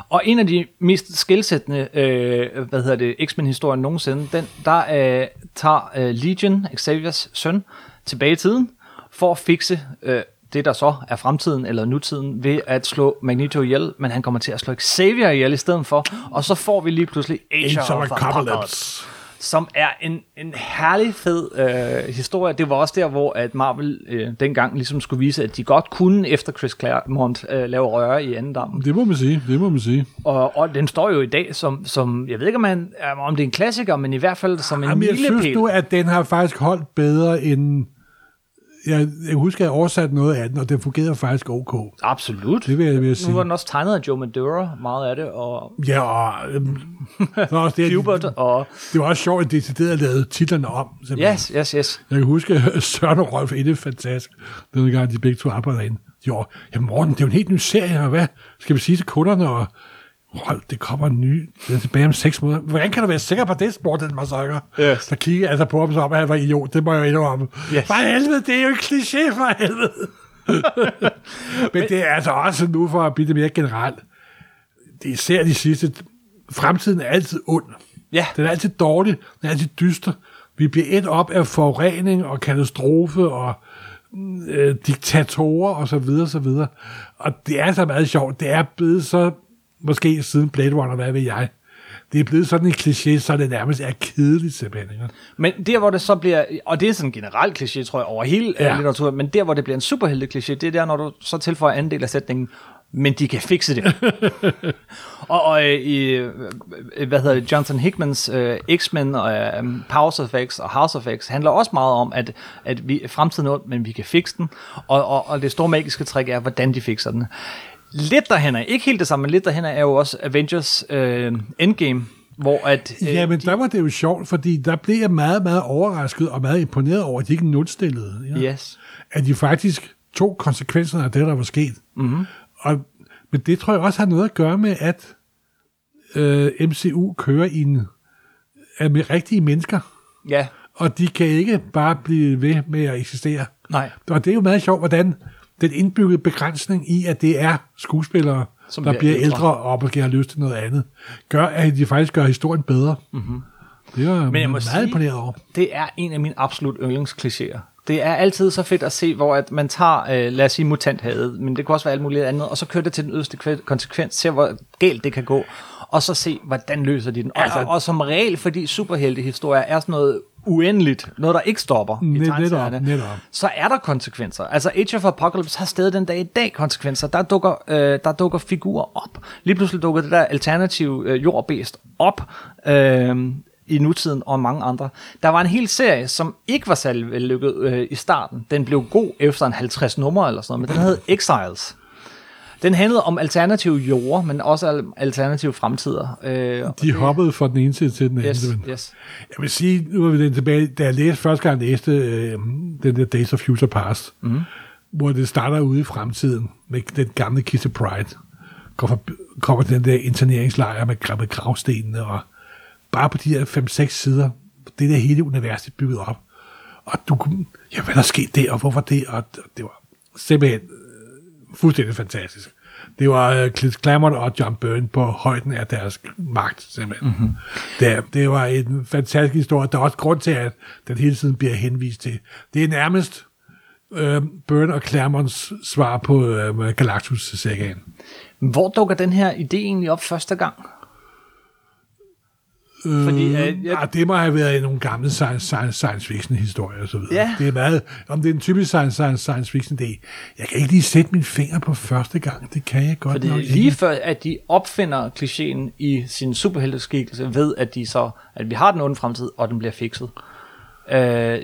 Og en af de mest skældsættende, øh, hvad hedder det, X-Men-historien nogensinde, den, der øh, tager øh, Legion, Xaviers søn, tilbage i tiden, for at fikse øh, det, der så er fremtiden eller nutiden, ved at slå Magneto ihjel, men han kommer til at slå Xavier ihjel i stedet for, og så får vi lige pludselig Age, Age of of Apocalypse, Apocalypse. Som er en, en herlig fed øh, historie. Det var også der, hvor at Marvel øh, dengang ligesom skulle vise, at de godt kunne efter Chris Claremont øh, lave røre i anden dammen. Det må man sige, det må man sige. Og, og den står jo i dag som, som jeg ved ikke, om, man, om det er en klassiker, men i hvert fald som en Jamen, jeg synes milepæl. nu, at den har faktisk holdt bedre end... Jeg, jeg husker, at jeg oversat noget af den, og den fungerede faktisk ok. Absolut. Det vil jeg, vil jeg Nu sige. var den også tegnet af Joe Madura, meget af det, og Ja, og... Øhm, [LAUGHS] så også det, Hubert, og det var også sjovt, at decideret lavede titlerne om. simpelthen. yes, yes, yes. Jeg kan huske, at [LAUGHS] Søren og Rolf Inde fantastisk, den gang de begge to arbejder ind. Jo, jamen Morten, det er jo en helt ny serie, og hvad skal vi sige til kunderne? Og Rolf, det kommer en ny, den er tilbage om seks måneder. Hvordan kan du være sikker på det, Morten Massacre? Yes. Der kigger altså på ham som om, at han var idiot. Det må jeg jo indrømme. Yes. For helvede, det er jo en kliché for helvede. [LAUGHS] Men det er altså også nu for at blive det mere generelt. Det er især de sidste... Fremtiden er altid ond. Ja, Den er altid dårlig, den er altid dyster. Vi bliver et op af forurening og katastrofe og øh, diktatorer og så videre, så videre. Og det er så meget sjovt. Det er blevet så, måske siden Blade Runner, hvad ved jeg, det er blevet sådan en kliché, så det nærmest er kedeligt simpelthen. Ikke? men der hvor det så bliver, og det er sådan en generel kliché, tror jeg, over hele Ja. ja. litteraturen, men der hvor det bliver en superhelte kliché, det er der, når du så tilføjer anden del af sætningen, men de kan fikse det. [LAUGHS] og og øh, i, øh, hvad hedder det, Jonathan Hickmans øh, X-Men og øh, Powers of X og House of X handler også meget om, at, at vi fremtiden er men vi kan fikse den. Og, og, og det store magiske træk er, hvordan de fikser den. Lidt derhen er, ikke helt det samme, men lidt derhen er jo også Avengers øh, Endgame, hvor at... Øh, Ja, men der var det jo sjovt, fordi der blev jeg meget, meget overrasket og meget imponeret over, at de ikke nulstillede. Ja? Yes. At de faktisk tog konsekvenserne af det, der var sket. Mm-hmm. Og, men det tror jeg også har noget at gøre med, at øh, MCU kører i en, er med rigtige mennesker, Ja, og de kan ikke bare blive ved med at eksistere. nej. Og det er jo meget sjovt, hvordan den indbyggede begrænsning i, at det er skuespillere, Som der bliver bliver ældre. ældre og måske har lyst til noget andet, gør, at de faktisk gør historien bedre. Mm-hmm. Det er. Men jeg må meget sige- imponeret over. Det er en af mine absolut yndlingsklichéer. Det er altid så fedt at se, hvor at man tager, øh, lad os sige, mutanthavet, men det kan også være alt muligt andet, og så kører det til den yderste konsekvens, se hvor galt det kan gå, og så se, hvordan løser de den. Og, Altså- og, og som regel, fordi superheltehistorier er sådan noget uendeligt, noget der ikke stopper i Net- netop, tegneserierne, netop. så er der konsekvenser. Altså Age of Apocalypse har stadig den dag i dag konsekvenser. Der dukker, øh, der dukker figurer op. Lige pludselig dukker det der alternative øh, jordbæst op øh, i nutiden og mange andre. Der var en hel serie, som ikke var særlig vellykket øh, i starten. Den blev god efter en 50 nummer eller sådan noget, men den hed Exiles. Den handlede om alternative jorder, men også al- alternative fremtider. Øh, De hoppede fra den ene side til den anden. yes, men- yes. Jeg vil sige, nu er vi den tilbage, da jeg læste første gang læste øh, den der Days of Future Past, mm. hvor det starter ude i fremtiden med den gamle Kitty Pride, kommer, kommer den der interneringslejr med, med gravstenene, og bare på de her 5-6 sider, det der hele universet bygget op. Og du kunne, ja, hvad der skete der, og hvorfor det, og det var simpelthen fuldstændig fantastisk. Det var øh, Clint Claremont og John Byrne på højden af deres magt, simpelthen. Mm-hmm. Det, det var en fantastisk historie. Der er også grund til, at den hele tiden bliver henvist til. Det er nærmest øh, Byrne og Claremonts svar på øh, Galactus-sagaen. Hvor dukker den her idé egentlig op første gang? Fordi, øh, jeg, Ja, det må have været i nogle gamle science, science, science fiction historier og så videre. Ja. Det er meget, om det er en typisk science, science, science fiction idé. Jeg kan ikke lige sætte min finger på første gang. Det kan jeg godt Fordi nok lige ikke. før, at de opfinder klichéen i sin superhelteskikkelse, ved at de så, at vi har den onde fremtid, og den bliver fikset. Uh,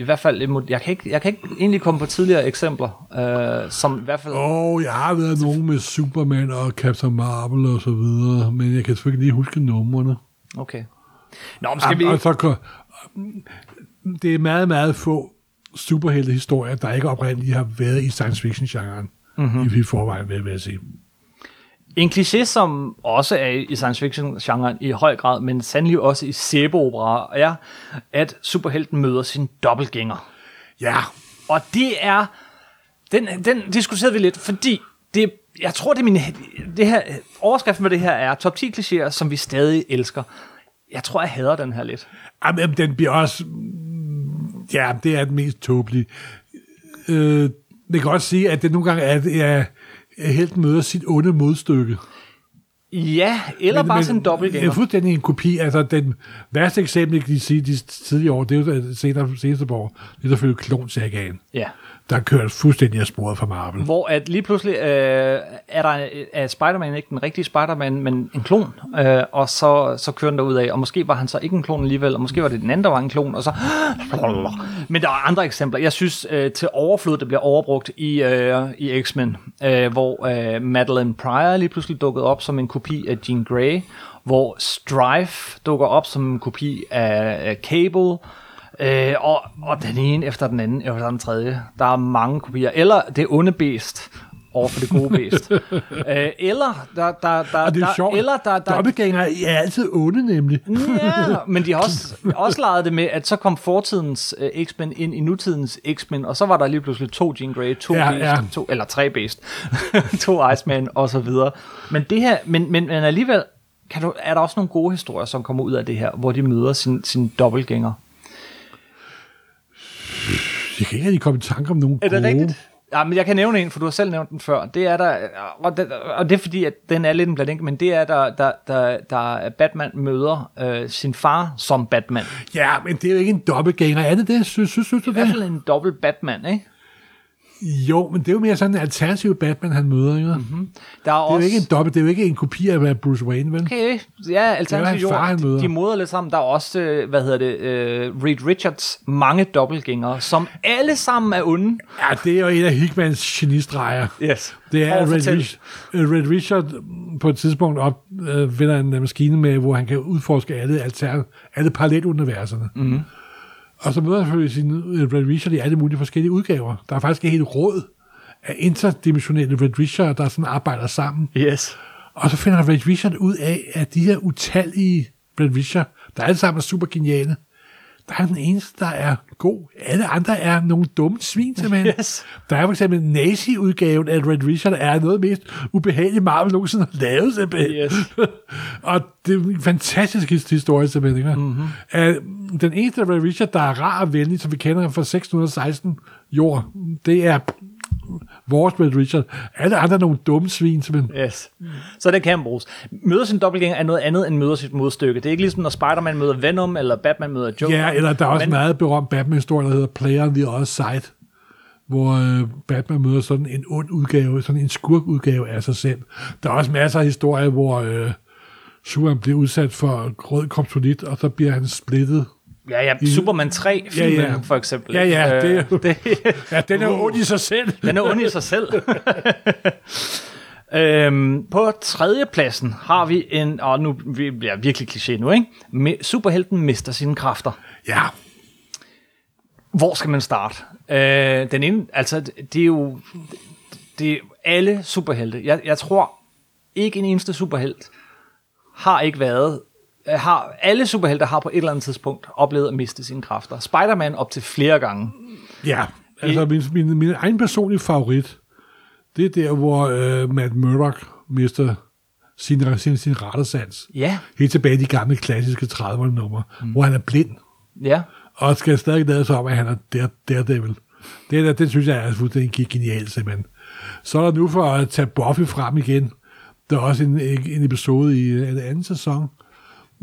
I hvert fald, jeg kan, ikke, jeg kan ikke egentlig komme på tidligere eksempler, uh, som i hvert fald... Åh, oh, jeg har været nogen med Superman og Captain Marvel og så videre, men jeg kan selvfølgelig lige huske numrene. Okay. Nå, men skal vi... Og så, det er meget, meget få superheltehistorier, der ikke oprindeligt har været i science fiction-genren. Mm-hmm. I forvejen, vil jeg sige. En kliché, som også er i science fiction-genren i høj grad, men sandelig også i sæbeopera, er, at superhelten møder sin dobbeltgænger. Ja, Og det er, den, den diskuterede vi lidt, fordi det, jeg tror, det er min, det her, overskriften med det her er top 10 klichéer, som vi stadig elsker. Jeg tror, jeg hader den her lidt. Jamen, den bliver også... Ja, det er den mest tåbelige. Øh, det kan også sige, at det nogle gange er, at at helten møder sit onde modstykke. Ja, eller men, bare sådan en Det er dobbeltgænger. fuldstændig en kopi. Altså, den værste eksempel, jeg kan sige de tidligere år, det er jo senere, seneste år, det er selvfølgelig klonsagaen, Ja der er kørt fuldstændig af sporet fra Marvel. Hvor at lige pludselig øh, er der er Spider-Man ikke den rigtige Spider-Man, men en klon, øh, og så, så kører den ud af, og måske var han så ikke en klon alligevel, og måske var det den anden, der var en klon, og så... Men der er andre eksempler. Jeg synes øh, til overflod, det bliver overbrugt i, øh, i X-Men, øh, hvor øh, Madeline Pryor lige pludselig dukkede op som en kopi af Jean Grey, hvor Strife dukker op som en kopi af, af Cable, Øh, og, og den ene efter den anden, efter den tredje. Der er mange kopier. Eller det onde bæst over for det gode bæst. [LAUGHS] øh, eller der, der, der, Og det er der, sjovt. Eller der, der, Dobbeltgængere er altid onde, nemlig. Ja, men de har også, også leget det med, at så kom fortidens uh, X-Men ind i nutidens X-Men, og så var der lige pludselig to Jean Grey, to Ja, Beast, ja. to, eller tre Beast, [LAUGHS] to Iceman og så videre. Men det her, men, men, men alligevel kan du, er der også nogle gode historier, som kommer ud af det her, hvor de møder sin, sin dobbeltgænger. Jeg kan ikke rigtig komme i tanke om nogen Er det gode. rigtigt? Ja, men jeg kan nævne en, for du har selv nævnt den før. Det er der, og det, og det er fordi, at den er lidt en blanding, men det er der, der, der, der Batman møder øh, sin far som Batman. Ja, men det er jo ikke en dobbeltgænger. Er det det? Synes, synes, synes du I hvert det? fald en dobbelt Batman, ikke? Jo, men det er jo mere sådan en alternativ Batman, han møder. Ikke? Mm-hmm. Der er, Det er jo også... ikke en dobbelt, det er jo ikke en kopi af Bruce Wayne, vel? Okay, ja, alternativ far, han jord, møder. de, de moder lidt sammen. Der er også, øh, hvad hedder det, øh, Reed Richards mange dobbeltgængere, som alle sammen er onde. Ja, det er jo en af Hickmans genistreger. Yes. Det er, at Red. Rich, øh, Red Richard på et tidspunkt op, øh, en maskine med, hvor han kan udforske alle, alter, alle paralleluniverserne. Mm. Og så møder han sin øh, Red Richard i alle mulige forskellige udgaver. Der er faktisk et helt råd af interdimensionelle Red Richard, der sådan arbejder sammen. Yes. Og så finder Red Richard ud af, at de her utallige Red Richard, der alle sammen er super geniale, der er den eneste, der er god. Alle andre er nogle dumme svin, simpelthen. [LAUGHS] Yes. Der er for eksempel nazi-udgaven af Red Richard, er noget mest ubehagelige Marvel nogensinde har lavet, simpelthen. Yes. [LAUGHS] og det er en fantastisk his- historie, simpelthen. Ikke? Mm-hmm. At den eneste Red Richard, der er rar og venlig, som vi kender ham fra 616 jord, det er vores Red Richard. Alle andre er nogle dumme svin, simpelthen. Yes. Så det kan bruges. Møder sin dobbeltgænger er noget andet end møder sit modstykke. Det er ikke ligesom, når Spider-Man møder Venom, eller Batman møder Joker. Ja, eller der er også Men- meget berømt Batman-historie, der hedder Player on the Other Side, hvor øh, Batman møder sådan en ond udgave, sådan en skurk-udgave af sig selv. Der er også masser af historier, hvor øh, Superman bliver udsat for rød kryptonit, og så bliver han splittet. Ja, ja. Superman 3 filmen, Ja, ja. for eksempel. Ja, ja, Øh, det er jo- det, Ja, den er jo ond i sig selv. Den er ond i sig selv. [LAUGHS] [LAUGHS] øhm, på tredje pladsen har vi en, og nu vi bliver virkelig kliché nu, ikke? Superhelten mister sine kræfter. Ja, Hvor skal man starte? Øh, den ene, altså, det er jo det er alle superhelte. Jeg, jeg tror ikke en eneste superhelt har ikke været øh, har, alle superhelte har på et eller andet tidspunkt oplevet at miste sine kræfter. Spider-Man op til flere gange. ja. Altså, min, min, min egen personlige favorit, det er der, hvor øh, Matt Murdock mister sin, sin, sin rettesans. Ja, Helt tilbage i de gamle klassiske 30'erne numre, mm. hvor han er blind. ja. og skal stadig lade sig om, at han er der, Daredevil. Det, der, det synes jeg er fuldstændig genialt, simpelthen. Så er der nu for at tage Buffy frem igen. Der er også en, en episode i en anden sæson,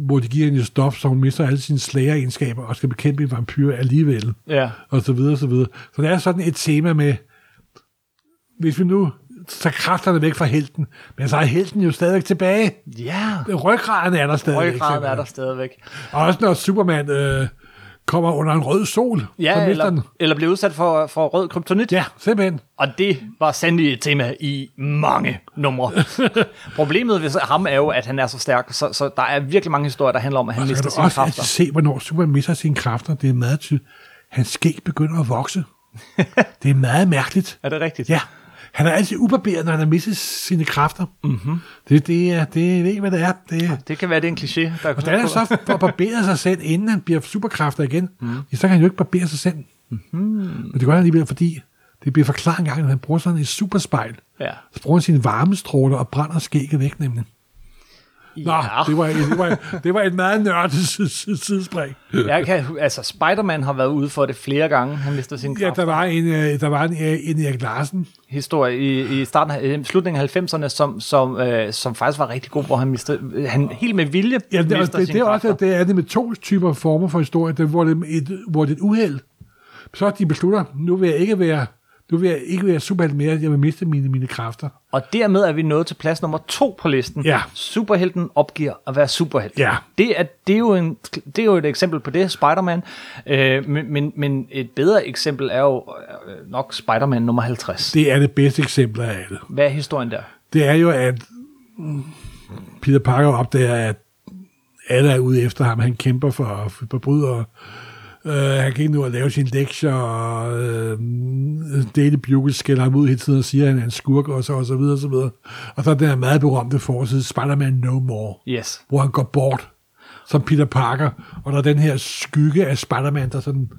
hvor de giver hende et stof, så hun mister alle sine slageregenskaber og skal bekæmpe en vampyr alligevel. Ja. Og så videre, og så videre. Så der er sådan et tema med, hvis vi nu tager kræfterne væk fra helten, men så er helten jo stadigvæk tilbage. Ja. Ryggraden er der stadigvæk. Ryggraden er der stadigvæk. Og også når Superman øh, kommer under en rød sol, så Ja, eller, eller bliver udsat for, for rød kryptonit. Ja, simpelthen. Og det var sandelig et tema i mange numre. [LAUGHS] Problemet ved ham er jo, at han er så stærk, så, så der er virkelig mange historier, der handler om, at han Og så mister sine også altid kræfter. se, hvornår Superman mister sine kræfter. Det er meget tydeligt. Hans skæg begynder at vokse. [LAUGHS] det er meget mærkeligt. Er det rigtigt? Ja, han er altid ubarberet, når han har mistet sine kræfter. Mm-hmm. Det, det, er, det jeg ved ikke, hvad det er. Det, Det kan være, det er en kliché. Der og der er så for at barbere sig selv, inden han bliver superkræfter igen. Mm. Ja, så kan han jo ikke barbere sig selv. Mm-hmm. Men det gør han alligevel, fordi det bliver forklaret en gang, at han bruger sådan et superspejl. Ja. Så bruger han sine varmestråler og brænder skægget væk, nemlig. Nå, ja. det, var, det, var, det var et meget nørdet sid- sid- sidespring. Jeg kan, altså, Spider-Man har været ude for det flere gange. Han mister sin Ja, kraft. der var en, øh, der var en, øh, en Erik Larsen. historie i, i starten af, i slutningen af 90'erne, som, som, øh, som faktisk var rigtig god, hvor han mistede, han helt med vilje Ja, det, mister det, det, det, er også, det er det med to typer former for historie, det, hvor, det et, hvor det er et uheld. Så de beslutter, nu vil jeg ikke være, nu vil jeg ikke være superhelt mere, jeg vil miste mine, mine kræfter. Og dermed er vi nået til plads nummer to på listen. Ja. Superhelten opgiver at være superhelt. Ja. Det, er, det, er jo en, det er jo et eksempel på det, Spider-Man. Øh, men, men, men et bedre eksempel er jo øh, nok Spider-Man nummer 50. Det er det bedste eksempel af alle. Hvad er historien der? Det er jo, at Peter Parker opdager, at alle er ude efter ham. Han kæmper for, for Uh, han ikke nå at lave sine lektier, og uh, Daily Bugle skælder ham ud hele tiden og siger, at han er en skurk, og så, og så videre, og så videre. Og så er den her meget berømte forside, Spider-Man No More, Yes. hvor han går bort som Peter Parker, og der er den her skygge af Spider-Man, der sådan,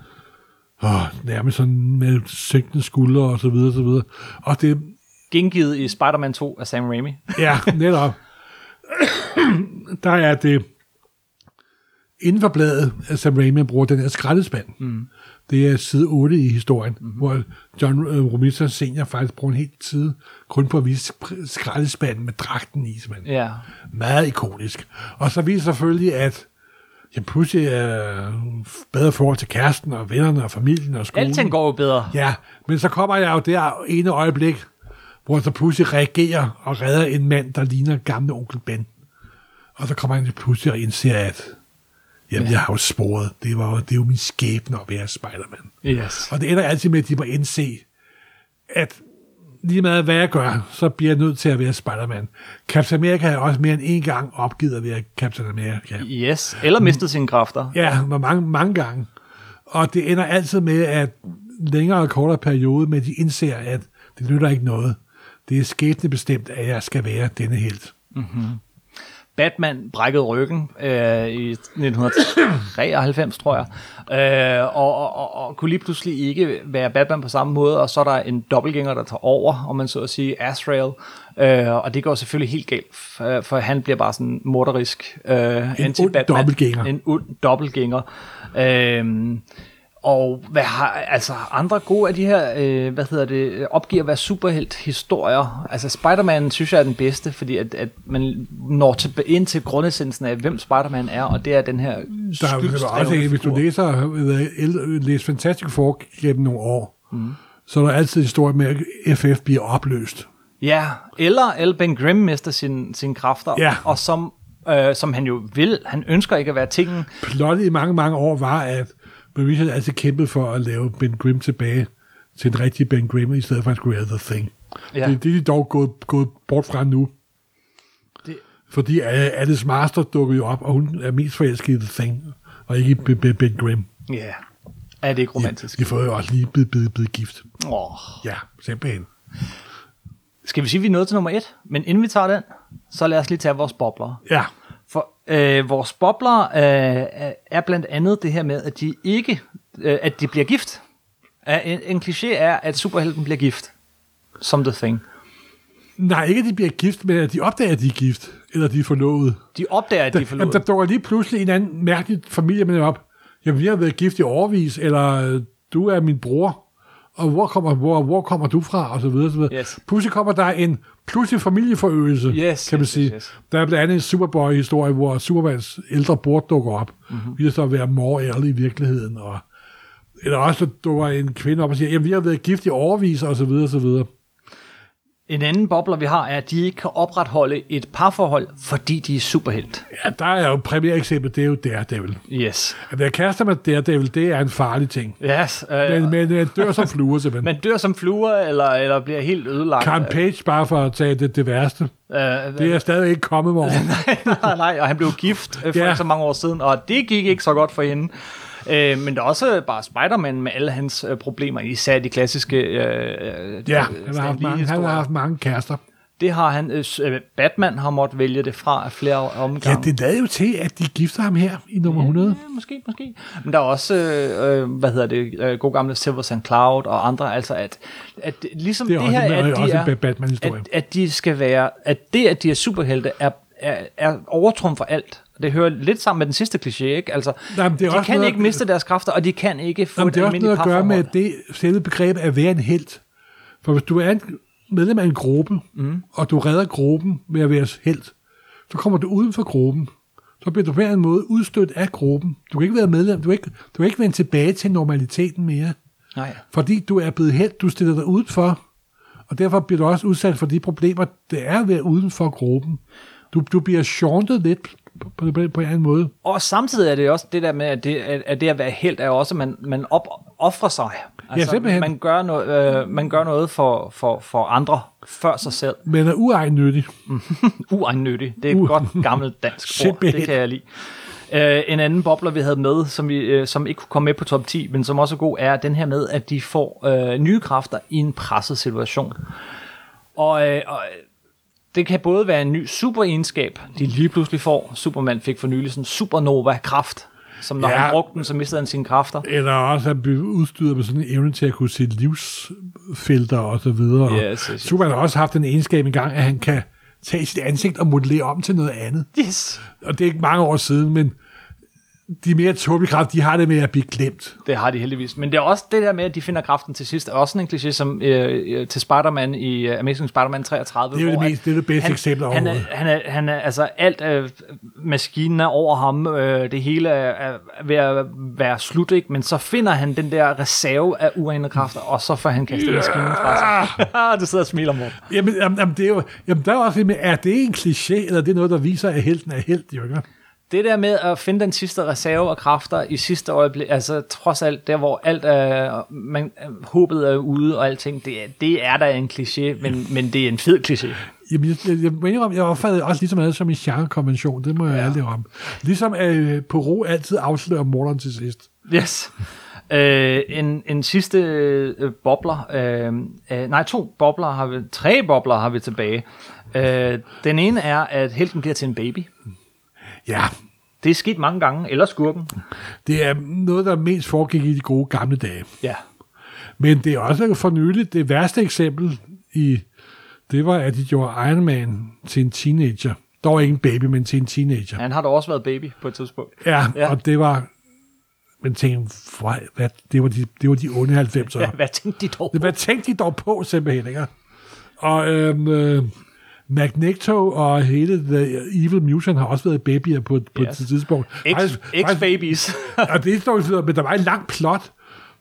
åh, nærmest sådan med sænkende skuldre, og så videre, og så videre. Og det, Gengivet i Spider-Man 2 af Sam Raimi. Ja, netop. der er det inden for bladet, at Sam Raimi bruger den her skraldespand. Mm. Det er side 8 i historien, mm. hvor John uh, Romita senior faktisk bruger en helt side kun på at vise skraldespanden med dragten i. Simpelthen. Ja. Meget ikonisk. Og så viser selvfølgelig, at jeg pludselig er bedre forhold til kæresten og vennerne og familien og skolen. Alting går jo bedre. Ja, men så kommer jeg jo der ene øjeblik, hvor så pludselig reagerer og redder en mand, der ligner gamle onkel Ben. Og så kommer han pludselig og indser, at jamen, ja. jeg har jo sporet. Det, var, det er jo min skæbne at være Spider-Man. Yes. Og det ender altid med, at de må indse, at lige meget hvad jeg gør, så bliver jeg nødt til at være Spider-Man. Captain America har også mere end en gang opgivet at være Captain America. Yes. Eller mistet sine kræfter. Ja, mange, mange gange. Og det ender altid med, at længere og kortere periode, med de indser, at det nytter ikke noget. Det er skæbne bestemt, at jeg skal være denne helt. Batman brækkede ryggen øh, i 1993, tror jeg, øh, og, og, og, og kunne lige pludselig ikke være Batman på samme måde, og så er der en dobbeltgænger, der tager over, om man så at sige, Azrael, øh, og det går selvfølgelig helt galt, for, for han bliver bare sådan morderisk øh, En ond dobbeltgænger. En ond dobbeltgænger. Øh, og hvad har, altså andre gode af de her, øh, hvad hedder det, opgiver at være superhelt historier. Altså Spider-Man synes jeg er den bedste, fordi at, at man når til, ind til grundessensen af, hvem Spider-Man er, og det er den her Der er jo også, skyldsdrevne hvis du læser, øh, læser Fantastic Four gennem nogle år, mm. så er der altid en historie med, at FF bliver opløst. Ja, eller El Ben Grimm mister sin, sine kræfter, Ja. og som, øh, som han jo vil, han ønsker ikke at være tingen. Plottet i mange, mange år var, at Maurice havde altid kæmpet for at lave Ben Grimm tilbage til den rigtige Ben Grimm, i stedet for at skulle være The Thing. Ja. Ja. Det, det er de dog gået, gået bort fra nu. Det- Fordi Alice Master dukker jo op, og hun er mest forelsket i The Thing, og ikke i Ben, Grimm. Ja, er det ikke romantisk? De får jo også lige blevet, blevet, blevet gift. Åh. Ja, simpelthen. Skal vi sige, at vi er nået til nummer et? Men inden vi tager den, så lad os lige tage vores bobler. Ja, øh, vores bobler øh, er blandt andet det her med, at de ikke, øh, at de bliver gift. En, en kliché er, at superhelten bliver gift. Som The Thing. nej, ikke at de bliver gift, men at de opdager, at de er gift, eller de er forlovet. De opdager, at de er Jamen, der forlovet. dukker lige pludselig en anden mærkelig familie med op. Jamen, vi har været gift i overvis, eller du er min bror, og hvor kommer, hvor, hvor kommer du fra, og så videre, så videre. Yes. Pludselig kommer der en pludselig familieforøgelse, Yes, kan man yes, sige. yes, yes. Der er blandt andet en Superboy-historie, hvor Supermans ældre bror dukker op. Mhm. Mm-hmm. Vi så at være mor ærlig i virkeligheden, og eller også der dukker en kvinde op og siger, jamen vi har været gift i overvis, og så videre, og så videre. En anden bobler, vi har, er, at de ikke kan opretholde et parforhold, fordi de er superhelt. Ja, der er jo et premier eksempel, det er jo Daredevil. Yes. At være kærester med Daredevil, det er en farlig ting. Yes. Øh, Men, men øh, dør som fluer, simpelthen. man dør som fluer, eller, eller bliver helt ødelagt. Karen Page, bare for at tage det, det værste. Øh, Det er stadig ikke kommet morgen. [LAUGHS] nej, nej, og han blev gift øh, for Ja. så mange år siden, og det gik ikke så godt for hende. Øh, men der er også bare Spider-Man med alle hans øh, problemer, især de klassiske øh, øh, Ja, han har, haft mange, han har haft mange kærester. Det har han. Øh, øh, Batman har måttet vælge det fra af flere Ja, omgange. det lader jo til, at de gifter ham her i nummer 100. Ja, måske, måske. Men der er også, øh, øh, hvad hedder det, øh, god gamle Silver St. Cloud og andre, altså at, at ligesom Det er det, også, her, at de også er, Batman-historie. at, at de skal være, at det, at de er superhelte, er, er, er overtrum for alt. Det hører lidt sammen med den sidste kliché, ikke? Altså, Nej, men det er de også kan noget- ikke miste deres kræfter, og de kan ikke få Jamen, et det er også noget at gøre med det selve begreb at være en held. For hvis du er en medlem af en gruppe, mm. og du redder gruppen ved at være held, så kommer du uden for gruppen. Så bliver du på en måde udstødt af gruppen. Du kan ikke være medlem, du kan ikke, du kan ikke vende tilbage til normaliteten mere. Nej. Fordi du er blevet held, du stiller dig udenfor, og derfor bliver du også udsat for de problemer, det er at være uden for gruppen. Du, du bliver shortet lidt på, på, på, en anden måde. Og samtidig er det også det der med, at det, at det at være helt er også, at man, man op, offrer sig. Altså, simpelthen. Man gør, noget, øh, man gør noget for, for, for andre før sig selv. Men er uegennyttig. [LAUGHS] Uegennyttig. Det er et U- godt gammelt dansk ord. Det kan jeg lide. Uh, en anden bobler, vi havde med, som, vi, uh, som ikke kunne komme med på top 10, men som også er god, er den her med, at de får uh, nye kræfter i en presset situation. Og, uh, og det kan både være en ny superegenskab, de lige pludselig får. Superman fik for nylig sådan supernova-kraft, som når Ja. han brugte den, så mistede han sine kræfter. Eller også at blive udstyret med sådan en evne til at kunne se livsfelter og så videre. Yes, yes, yes. Superman har også haft en egenskab engang, at han kan tage sit ansigt og modellere om til noget andet. Yes! Og det er ikke mange år siden, men de mere tåbelige de har det med at blive glemt. Det har de heldigvis. Men det er også det der med, at de finder kraften til sidst. Er også sådan en kliché som øh, øh, til Spider-Man i uh, Amazing Spider-Man 33. Det er jo det, mest, det, er det bedste han, eksempel han er, overhovedet. han er, han er, altså alt øh, maskinen er over ham, øh, det hele er, er ved at være slut, ikke? men så finder han den der reserve af uanede kræfter, og så får han kastet maskinen fra sig. [LAUGHS] du sidder og smiler, Morten. Jamen, jamen, jamen, det er jo, jamen, der er også det med, er det en kliché, eller det er noget, der viser, at helten er helt, jo ikke? Det der med at finde den sidste reserve af kræfter i sidste øjeblik, altså trods alt, der hvor alt er, man, håbet er ude og alting, det er, det er da en kliché, men, men det er en fed kliché. Jamen, jeg, jeg, jeg, indrømme, jeg opfattede også ligesom noget som en genrekonvention, det må jeg ja. aldrig om. Ligesom øh, Poirot altid afslører morderen til sidst. Yes. Øh, en, en sidste øh, bobler, øh, øh, nej to bobler har vi, tre bobler har vi tilbage. Øh, den ene er, at helten bliver til en baby. Ja, Det er sket mange gange, eller skurken. det er noget, der mest foregik i de gode gamle dage. Ja. Men det er også for nyligt, det værste eksempel i, det var, at de gjorde Iron Man til en teenager. Dog ikke en baby, men til en teenager. Han har da også været baby på et tidspunkt. Ja, Ja. og det var, men tænk, hvad, det, var de, det var de onde 90'ere. Ja, hvad tænkte de dog? Hvad tænkte de dog på, simpelthen, ikke? Og øhm, øh, Magneto og hele The Evil Mutant har også været babyer på, på Yes. et tidspunkt. X- Faktisk- faktisk- X-babies. [LAUGHS] og det står men der var en lang plot,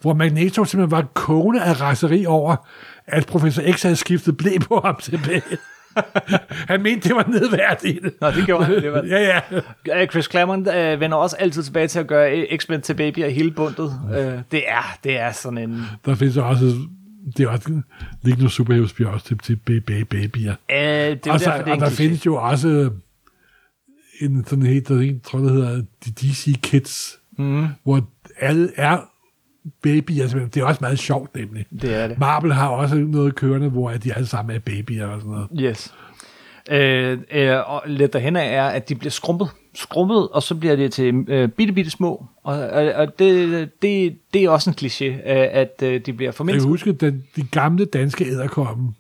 hvor Magneto simpelthen var kone af raseri over, at Professor X havde skiftet blæ på ham simpelthen. [LAUGHS] han mente, det var nedværdigende. Nå, det gjorde han alligevel. Ja, ja. Øh, Chris Claremont øh, vender også altid tilbage til at gøre X-Men til babyer hele bundet. Øh, det, er, det er sådan en... Der findes også, det er også, ligger nogle superheroespil også til, til baby, babyer. Øh, det er og, så, derfor, det er og en der findes jo også en sådan helt, der, en, tror det hedder de DC Kids, Mm, hvor alle er babyer. simpelthen. Det er også meget sjovt, nemlig. det er det. Marvel har også noget kørende, hvor de alle sammen er babyer og sådan noget. Yes. Øh, øh, og lidt derhen er, at de bliver skrumpet, skrumpet, og så bliver det til øh, bitte, bitte små. Og, og, og det, det, det er også en kliché, øh, at øh, de bliver Jeg formindsket. huske, at den, de gamle danske æderkoppen,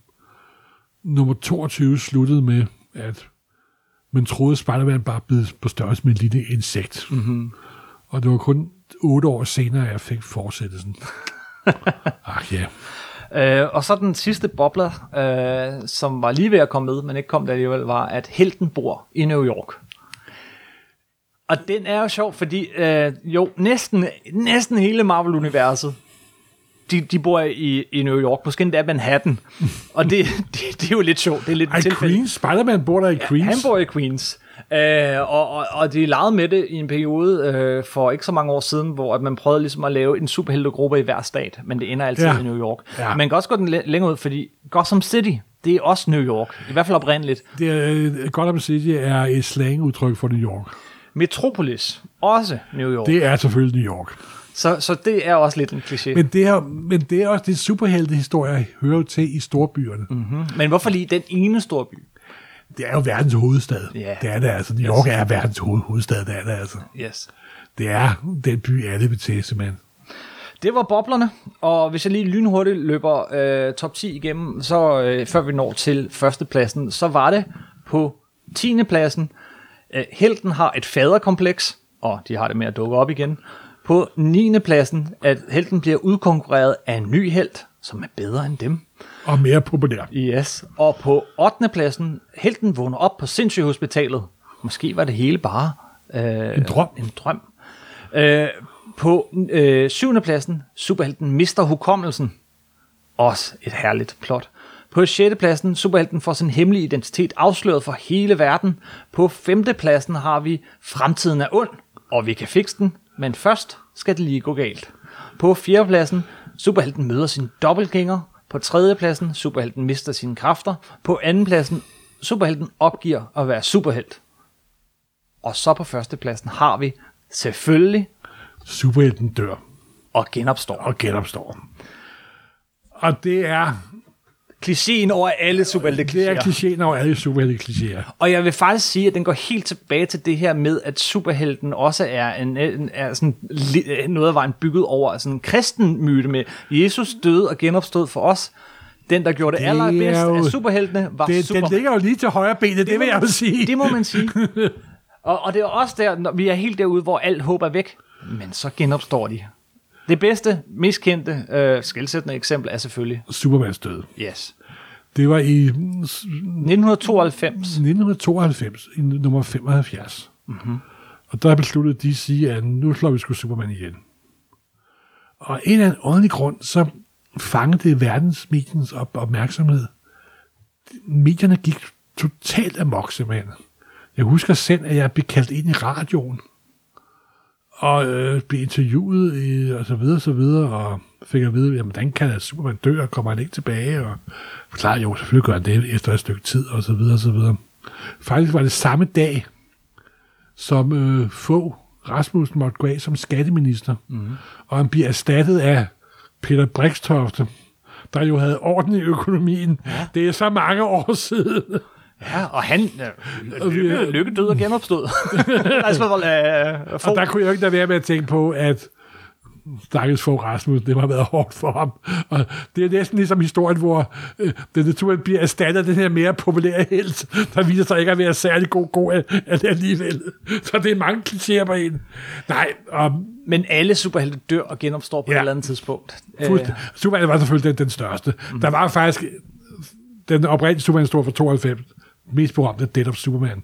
nummer 22, sluttede med, at man troede, at Spider-Man bare blev på størrelse med et lille insekt. Mm-hmm. Og det var kun otte år senere, at jeg fik fortsættelsen. [LAUGHS] Ach ja. Øh, og så den sidste bobler, øh, som var lige ved at komme med, men ikke kom der alligevel, var, at helten bor i New York. Og den er jo sjov, fordi øh, jo, næsten, næsten hele Marvel-universet, de, de bor i, i New York, måske endda Manhattan. Og det, [LAUGHS] det, det er jo lidt sjovt. Det er lidt Ej, et tilfælde. Queens? Spider-Man bor der i Queens? Han bor i Queens. Øh, og, og, og de legede med det i en periode øh, for ikke så mange år siden, hvor at man prøvede ligesom at lave en superheltegruppe i hver stat, men det ender altid Ja. i New York. Ja. Man kan også gå den læ- længere ud, fordi Gotham City, det er også New York, i hvert fald oprindeligt. Det er, øh, Gotham City er et slangudtryk for New York. Metropolis, også New York. Det er selvfølgelig New York. Så, så det er også lidt en kliché. Men, det, her, men det er også det superheltehistorie hører jo til i storbyerne. Mm. men hvorfor lige den ene store by? Det er jo verdens hovedstad. Ja. Det er det altså. New York er verdens hoved, hovedstad, det er det altså. Yes. Det er den by, alle vil til, simpelthen. Det var boblerne, og hvis jeg lige lynhurtigt løber øh, top 10 igennem, så øh, før vi når til førstepladsen, så var det på 10. pladsen. Øh, helten har et faderkompleks, og de har det med at dukke op igen. På 9. pladsen, at helten bliver udkonkurreret af en ny helt, som er bedre end dem. Og mere populær. Yes. Og på 8. pladsen, helten vågner op på sindssygehospitalet. Måske var det hele bare øh, En drøm. En drøm. Øh, på øh, 7. pladsen, superhelten mister hukommelsen. Også et herligt plot. På 6. pladsen, superhelten får sin hemmelige identitet afsløret for hele verden. På 5. pladsen har vi Fremtiden er ond, og vi kan fikse den, men først skal det lige gå galt. På 4. pladsen, superhelten møder sin dobbeltgænger. På 3. pladsen, superhelten mister sine kræfter. På 2. pladsen, superhelten opgiver at være superhelt. Og så på første pladsen har vi selvfølgelig Superhelten dør og genopstår. og genopstår. Og det er, Klichéen over alle det er klichéen over alle superhelte-klichéer. Og jeg vil faktisk sige, at den går helt tilbage til det her med, at superhelten også er, en, en, er sådan, noget af vejen bygget over sådan en kristen myte med Jesus døde og genopstod for os. Den, der gjorde det, Det det allerbedst er jo- af superheltene, var Det, super. den ligger jo lige til højre benet, det, vil jeg jo sige. Det må man sige. [LAUGHS] og, og det er også der, når vi er helt derude, hvor alt håb er væk. Men så genopstår de. Det bedste, mest kendte, øh, skældsættende eksempel er selvfølgelig Supermans død. Yes. Det var i 1992. 1992, i nummer 75. Mm-hmm. Og der besluttede de sige, at nu slår vi sgu Superman igen. Og af en eller anden ordentlig grund, så fangede det verdens mediens op- opmærksomhed. Medierne gik totalt amok, simpelthen. Jeg husker selv, at jeg blev kaldt ind i radioen, og øh, blev interviewet, i, og så videre, og så videre, og fik at vide, jamen, hvordan kan at Superman dø, og kommer han ikke tilbage, og forklarede jo, selvfølgelig gør han det efter et stykke tid, og så videre, og så videre. Faktisk var det samme dag, som øh, få Rasmussen måtte gå af som skatteminister, mm. og han bliver erstattet af Peter Brikstofte, der jo havde orden i økonomien. Ja. Det er så mange år siden. Ja, og han øh, lykke, lykke død og genopstod. altså, [LAUGHS] øh, og der kunne jeg jo ikke da være med at tænke på, at stakkels få Rasmus, det har været hårdt for ham. Og det er næsten ligesom historien, hvor øh, det naturligt bliver erstattet den her mere populære held, der viser sig ikke at være særlig god, god alligevel. Så det er mange klichéer på en. Nej, um, men alle superhelte dør og genopstår på ja, et eller andet tidspunkt. Fuldt. Superman var selvfølgelig den, den største. Mm. Der var faktisk den oprindelige Superman stod for 92, mest berømte Dead of Superman.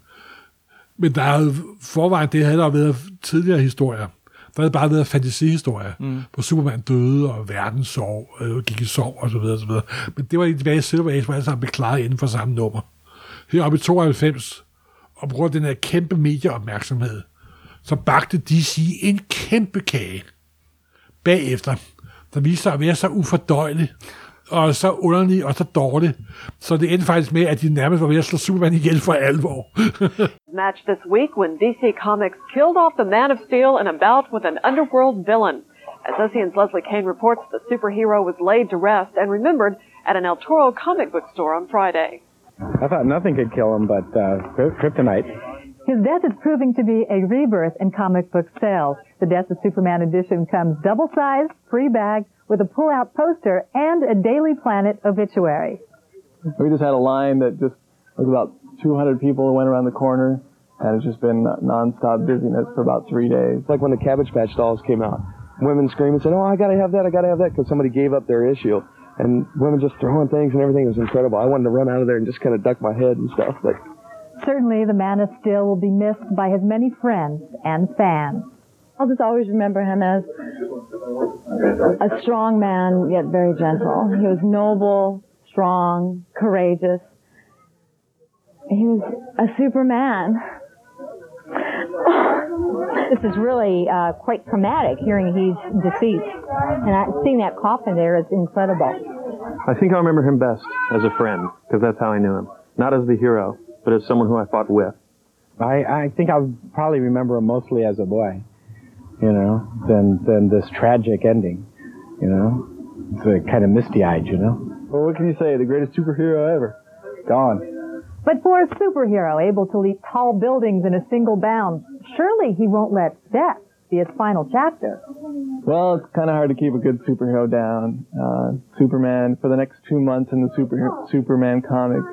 Men der er forvejen, det havde der været tidligere historier. Der havde bare været fantasihistorier, mm. hvor Superman døde, og verden sov, øh, gik i sov, og så videre, og så videre. Men det var tilbage i Silver Age, hvor alle sammen blev klaret inden for samme nummer. Heroppe i 92, og på grund af den her kæmpe medieopmærksomhed, så bagte DC en kæmpe kage bagefter, der viste sig at være så ufordøjelig, og så underlig og så dårlig. Så det endte faktisk med, at de nærmest var ved at slå Superman ihjel for alvor. [LAUGHS] Match this week when DC Comics killed off the Man of Steel in a bout with an underworld villain. As OCN's Leslie Kane reports, the superhero was laid to rest and remembered at an El Toro comic book store on Friday. I thought nothing could kill him but uh, kryptonite. His death is proving to be a rebirth in comic book sales. The Death of Superman edition comes double-sized, free bag, with a pull-out poster and a Daily Planet obituary. We just had a line that just was about 200 people who went around the corner, and it's just been nonstop busyness for about three days. Like when the Cabbage Patch dolls came out, women screaming, said, "Oh, I gotta have that! I gotta have that!" Because somebody gave up their issue, and women just throwing things and everything. It was incredible. I wanted to run out of there and just kind of duck my head and stuff, but. Certainly, the Man of Steel will be missed by his many friends and fans. I'll just always remember him as a strong man, yet very gentle. He was noble, strong, courageous. He was a superman. [LAUGHS] this is really uh, quite traumatic hearing he's deceased. And I, seeing that coffin there is incredible. I think I remember him best as a friend, because that's how I knew him. Not as the hero, but as someone who I fought with. I, I think I'll probably remember him mostly as a boy you know, than than this tragic ending. You know, it's kind of misty-eyed. You know. Well, what can you say? The greatest superhero ever, gone. But for a superhero able to leap tall buildings in a single bound, surely he won't let death be his final chapter. Well, it's kind of hard to keep a good superhero down. Uh, Superman, for the next two months in the super, Superman comics,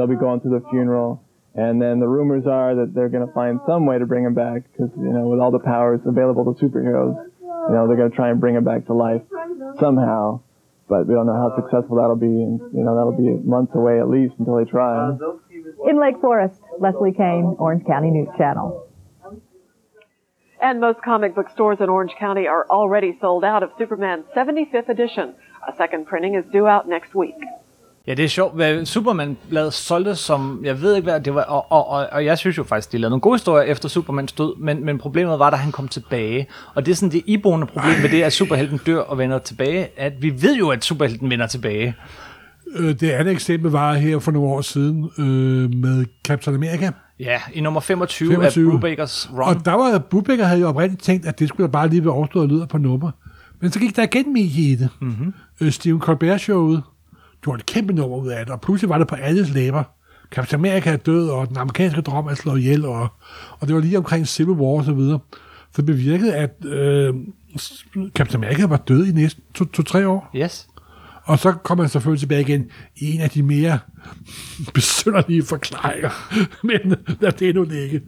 they'll be going to the funeral and then the rumors are that they're going to find some way to bring him back because, you know, with all the powers available to superheroes, you know, they're going to try and bring him back to life somehow. But we don't know how successful that'll be. And, you know, that'll be months away at least until they try. In Lake Forest, Leslie Kane, Orange County News Channel. And most comic book stores in Orange County are already sold out of Superman's 75th edition. A second printing is due out next week. Ja, det er sjovt. Hvad Superman-bladet solgte som, jeg ved ikke hvad det var, og, og, og, og jeg synes jo faktisk, de lavede nogle gode historier efter Supermans død, men, men problemet var, da han kom tilbage. Og det er sådan det iboende problem med det, at superhelten dør og vender tilbage, at vi ved jo, at superhelten vender tilbage. Øh, det andet eksempel var her for nogle år siden øh, med Captain America. Ja, i nummer 25, 25. af Brubakers Run. Og der var Brubaker havde jo oprindeligt tænkt, at det skulle bare lige være overstået lyder på nummer. Men så gik der igen med i det. Mm-hmm. Stephen Colbert-showet gjorde et kæmpe nummer ud af det, og pludselig var det på alles læber. Captain America er død, og den amerikanske drøm er slået ihjel, og, og det var lige omkring Civil War og så videre. Så det bevirkede, at øh, Captain America var død i næsten to-tre to, år. Yes. Og så kom han selvfølgelig tilbage igen i en af de mere [LAUGHS] besynderlige forklaringer. [LAUGHS] Men lad det nu ligge.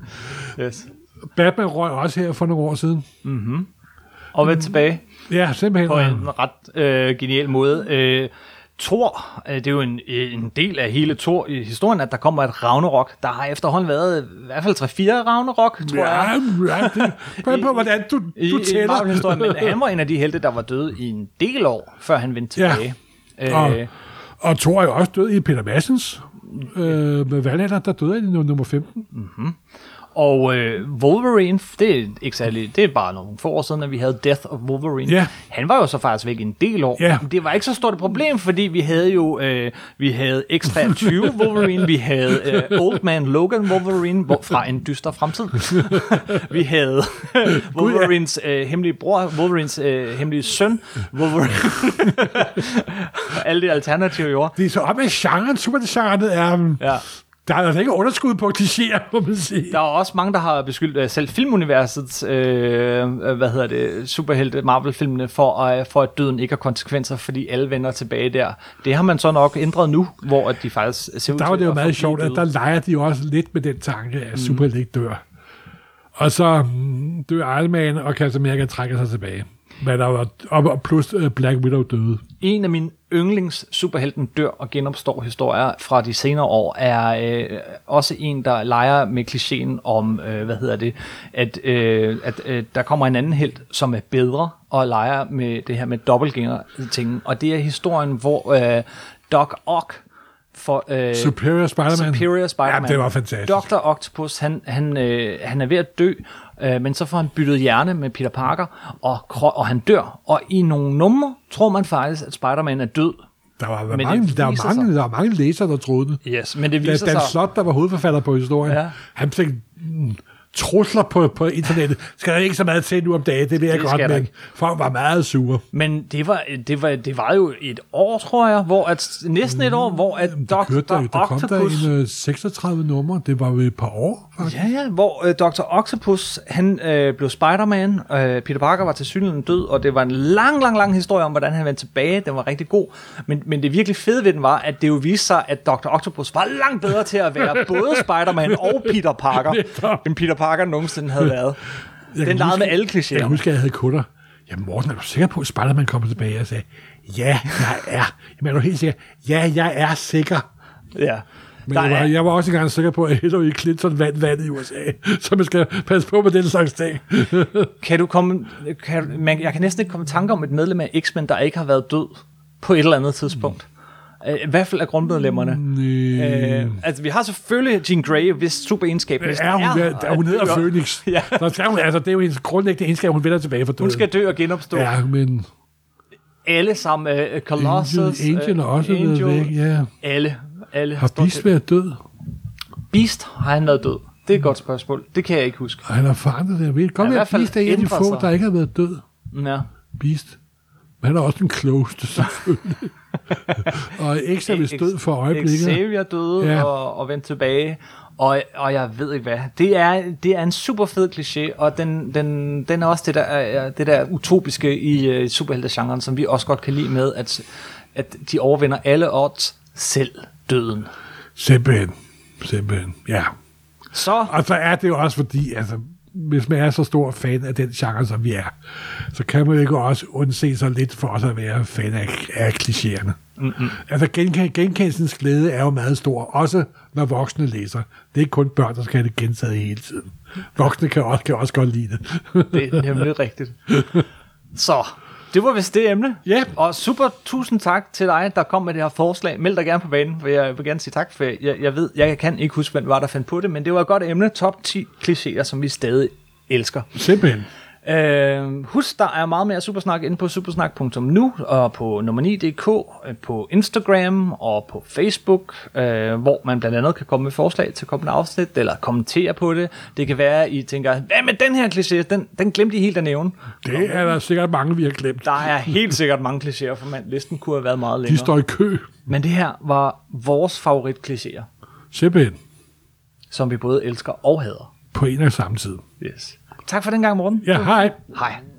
Yes. Batman røg også her for nogle år siden. Mm-hmm. Og vendte tilbage. Ja, simpelthen. På en ret øh, genial måde. Øh, Thor, øh, det er jo en, en del af hele Thor i historien, at der kommer et Ragnarok. Der har efterhånden været i hvert fald 3-4 Ragnarok, tror ja, jeg. Ja, det, [LAUGHS] på, hvordan du, du I, tæller. I men [LAUGHS] han var en af de helte, der var døde i en del år, før han vendte tilbage. Ja. Og, øh, og Thor er jo også død i Peter Massens øh, med Valhalla, der døde i nummer 15. Mm-hmm. Og øh, Wolverine, det er ikke særlig, det er bare nogle få år siden, at vi havde Death of Wolverine. Ja. Han var jo så faktisk væk en del år. Men det var ikke så stort et problem, fordi vi havde jo øh, vi havde X-23 [LAUGHS] Wolverine, vi havde øh, Old Man Logan Wolverine hvor, fra en dyster fremtid. [LAUGHS] vi havde Wolverines øh, hemmelige bror, Wolverines øh, hemmelige søn, Wolverine. [LAUGHS] Alle de alternativer jo. Det er så op med genren, supergenren er... um, Ja. Der er altså ikke underskud på klichéer, må man sige. Der er også mange, der har beskyldt øh, selv filmuniversets, øh, øh, hvad hedder det, superhelte Marvel-filmene, for, øh, for at døden ikke har konsekvenser, fordi alle vender tilbage der. Det har man så nok ændret nu, hvor at de faktisk ser ud Der var det jo at meget sjovt, at der leger de jo også lidt med den tanke, at Superhelte ikke dør. Og så mm, dør Iron Man, og Captain America trækker sig tilbage. Men der var, og plus øh, Black Widow døde. En af mine yndlings superhelten dør og genopstår historier fra de senere år er øh, også en, der leger med klichéen om, øh, hvad hedder det, at, øh, at øh, der kommer en anden held, som er bedre og leger med det her med dobbeltgænger ting. Og det er historien, hvor øh, Doc Ock for, øh, Superior Spider-Man. Superior Spider-Man. Ja, det var fantastisk. Dr. Octopus, han, han, øh, han er ved at dø, øh, men så får han byttet hjerne med Peter Parker, og, og han dør. Og i nogle numre tror man faktisk, at Spider-Man er død. Der var, det mange, der, var mange, sig- der var mange læsere, der troede det. Yes, men det viser Dan sig... Slot, der var hovedforfatter på historien, Ja. han fik trusler på, på internettet. Skal der ikke så meget til nu om dagen, det vil jeg Det godt, der men folk var meget sure. Men det var, det, var, det var jo et år, tror jeg, hvor at, næsten et år, hvor at Der, Dr. der, der kom der Octopus... en øh, 36 numre, det var jo et par år, faktisk. Ja, ja, hvor øh, Dr. Octopus, han øh, blev Spider-Man, øh, Peter Parker var til synligheden død, og det var en lang, lang, lang historie om, hvordan han vendte tilbage, den var rigtig god, men, men det virkelig fede ved den var, at det jo viste sig, at Dr. Octopus var langt bedre til at være [LAUGHS] både Spider-Man og Peter Parker, end Peter Parker nogensinde havde [LAUGHS] været. Jeg Den legede med alle Jeg kan klichéerne. huske, at jeg havde kunder. Ja, Morten, er du sikker på, at Spider-Man kommer tilbage? Jeg sagde, ja, jeg er. Jamen, er du helt sikker? Ja, jeg er sikker. Ja. Men jeg var, er- jeg var også engang sikker på, at Hillary Clinton vandt vandet i USA. [LAUGHS] Så man skal passe på med den slags ting. [LAUGHS] Kan du komme, kan, man, jeg kan næsten ikke komme i tanke om et medlem af X-Men, der ikke har været død på et eller andet tidspunkt. Øh, I hvert fald af grundmedlemmerne. Øh, altså, vi har selvfølgelig Jean Grey, hvis super egenskab er hun, [LAUGHS] er, er hun hedder Phoenix. Ja. Så skal hun, altså, det er jo hendes grundlæggende egenskab, hun vender tilbage fra døden. Hun skal dø og genopstå. Ja. Ja, men Alle sammen. Uh, Colossus. Angel, Angel er også Angel, væk. Ja. Alle. alle Har Beast været død? Beast har han været død. Det er et godt spørgsmål. Det kan jeg ikke huske. Og han har forandret det. Jeg ved godt, Ja, i at Beast er en af de få, sig. der ikke har været død. Ja. Beast. Men han er også en closed, selvfølgelig. [LAUGHS] og X er vist død for øjeblikket. Xavier døde ja. Og, og vendte tilbage. Og, og jeg ved ikke hvad. Det er, det er en super fed kliché, og den, den, den er også det der, er- det der utopiske i uh, superheltegenren, som vi også godt kan lide med, at, at de overvinder alle odds, selv døden. Simpelthen. Simpelthen, ja. Så Og så er det jo også fordi, altså, hvis man er så stor fan af den genre, som vi er, så kan man jo ikke også undse sig lidt for os at være fan af, af klichéerne. Mm-hmm. Altså genken- genkendelsens glæde er jo meget stor, også når voksne læser. Det er ikke kun børn, der skal have det gentaget hele tiden. Voksne kan også, kan også godt lide det. det er nemlig rigtigt. Så, det var vist det emne. Ja. Og super tusind tak til dig, der kom med det her forslag. Meld dig gerne på banen, for jeg vil gerne sige tak, for jeg, jeg ved, jeg kan ikke huske, hvem var, der fandt på det, men det var et godt emne. Top 10 klichéer, som vi stadig elsker. Simpelthen. Øh, husk, der er meget mere Supersnak inde på supersnak.nu og på nummer 9.dk, øh, på Instagram og på Facebook, øh, hvor man blandt andet kan komme med forslag til kommende afsnit, eller kommentere på det. Det kan være, at I tænker, hvad med den her kliché? Den, den glemte I helt at nævne. Det er der sikkert mange, vi har glemt. Der er helt sikkert mange klichéer, for man, listen kunne have været meget De længere. står i kø. Men det her var vores favorit klichéer, Simpelthen. som vi både elsker og hader. På en og samme tid. Yes. Tak for den gang, Morten. Ja, hej. Hej.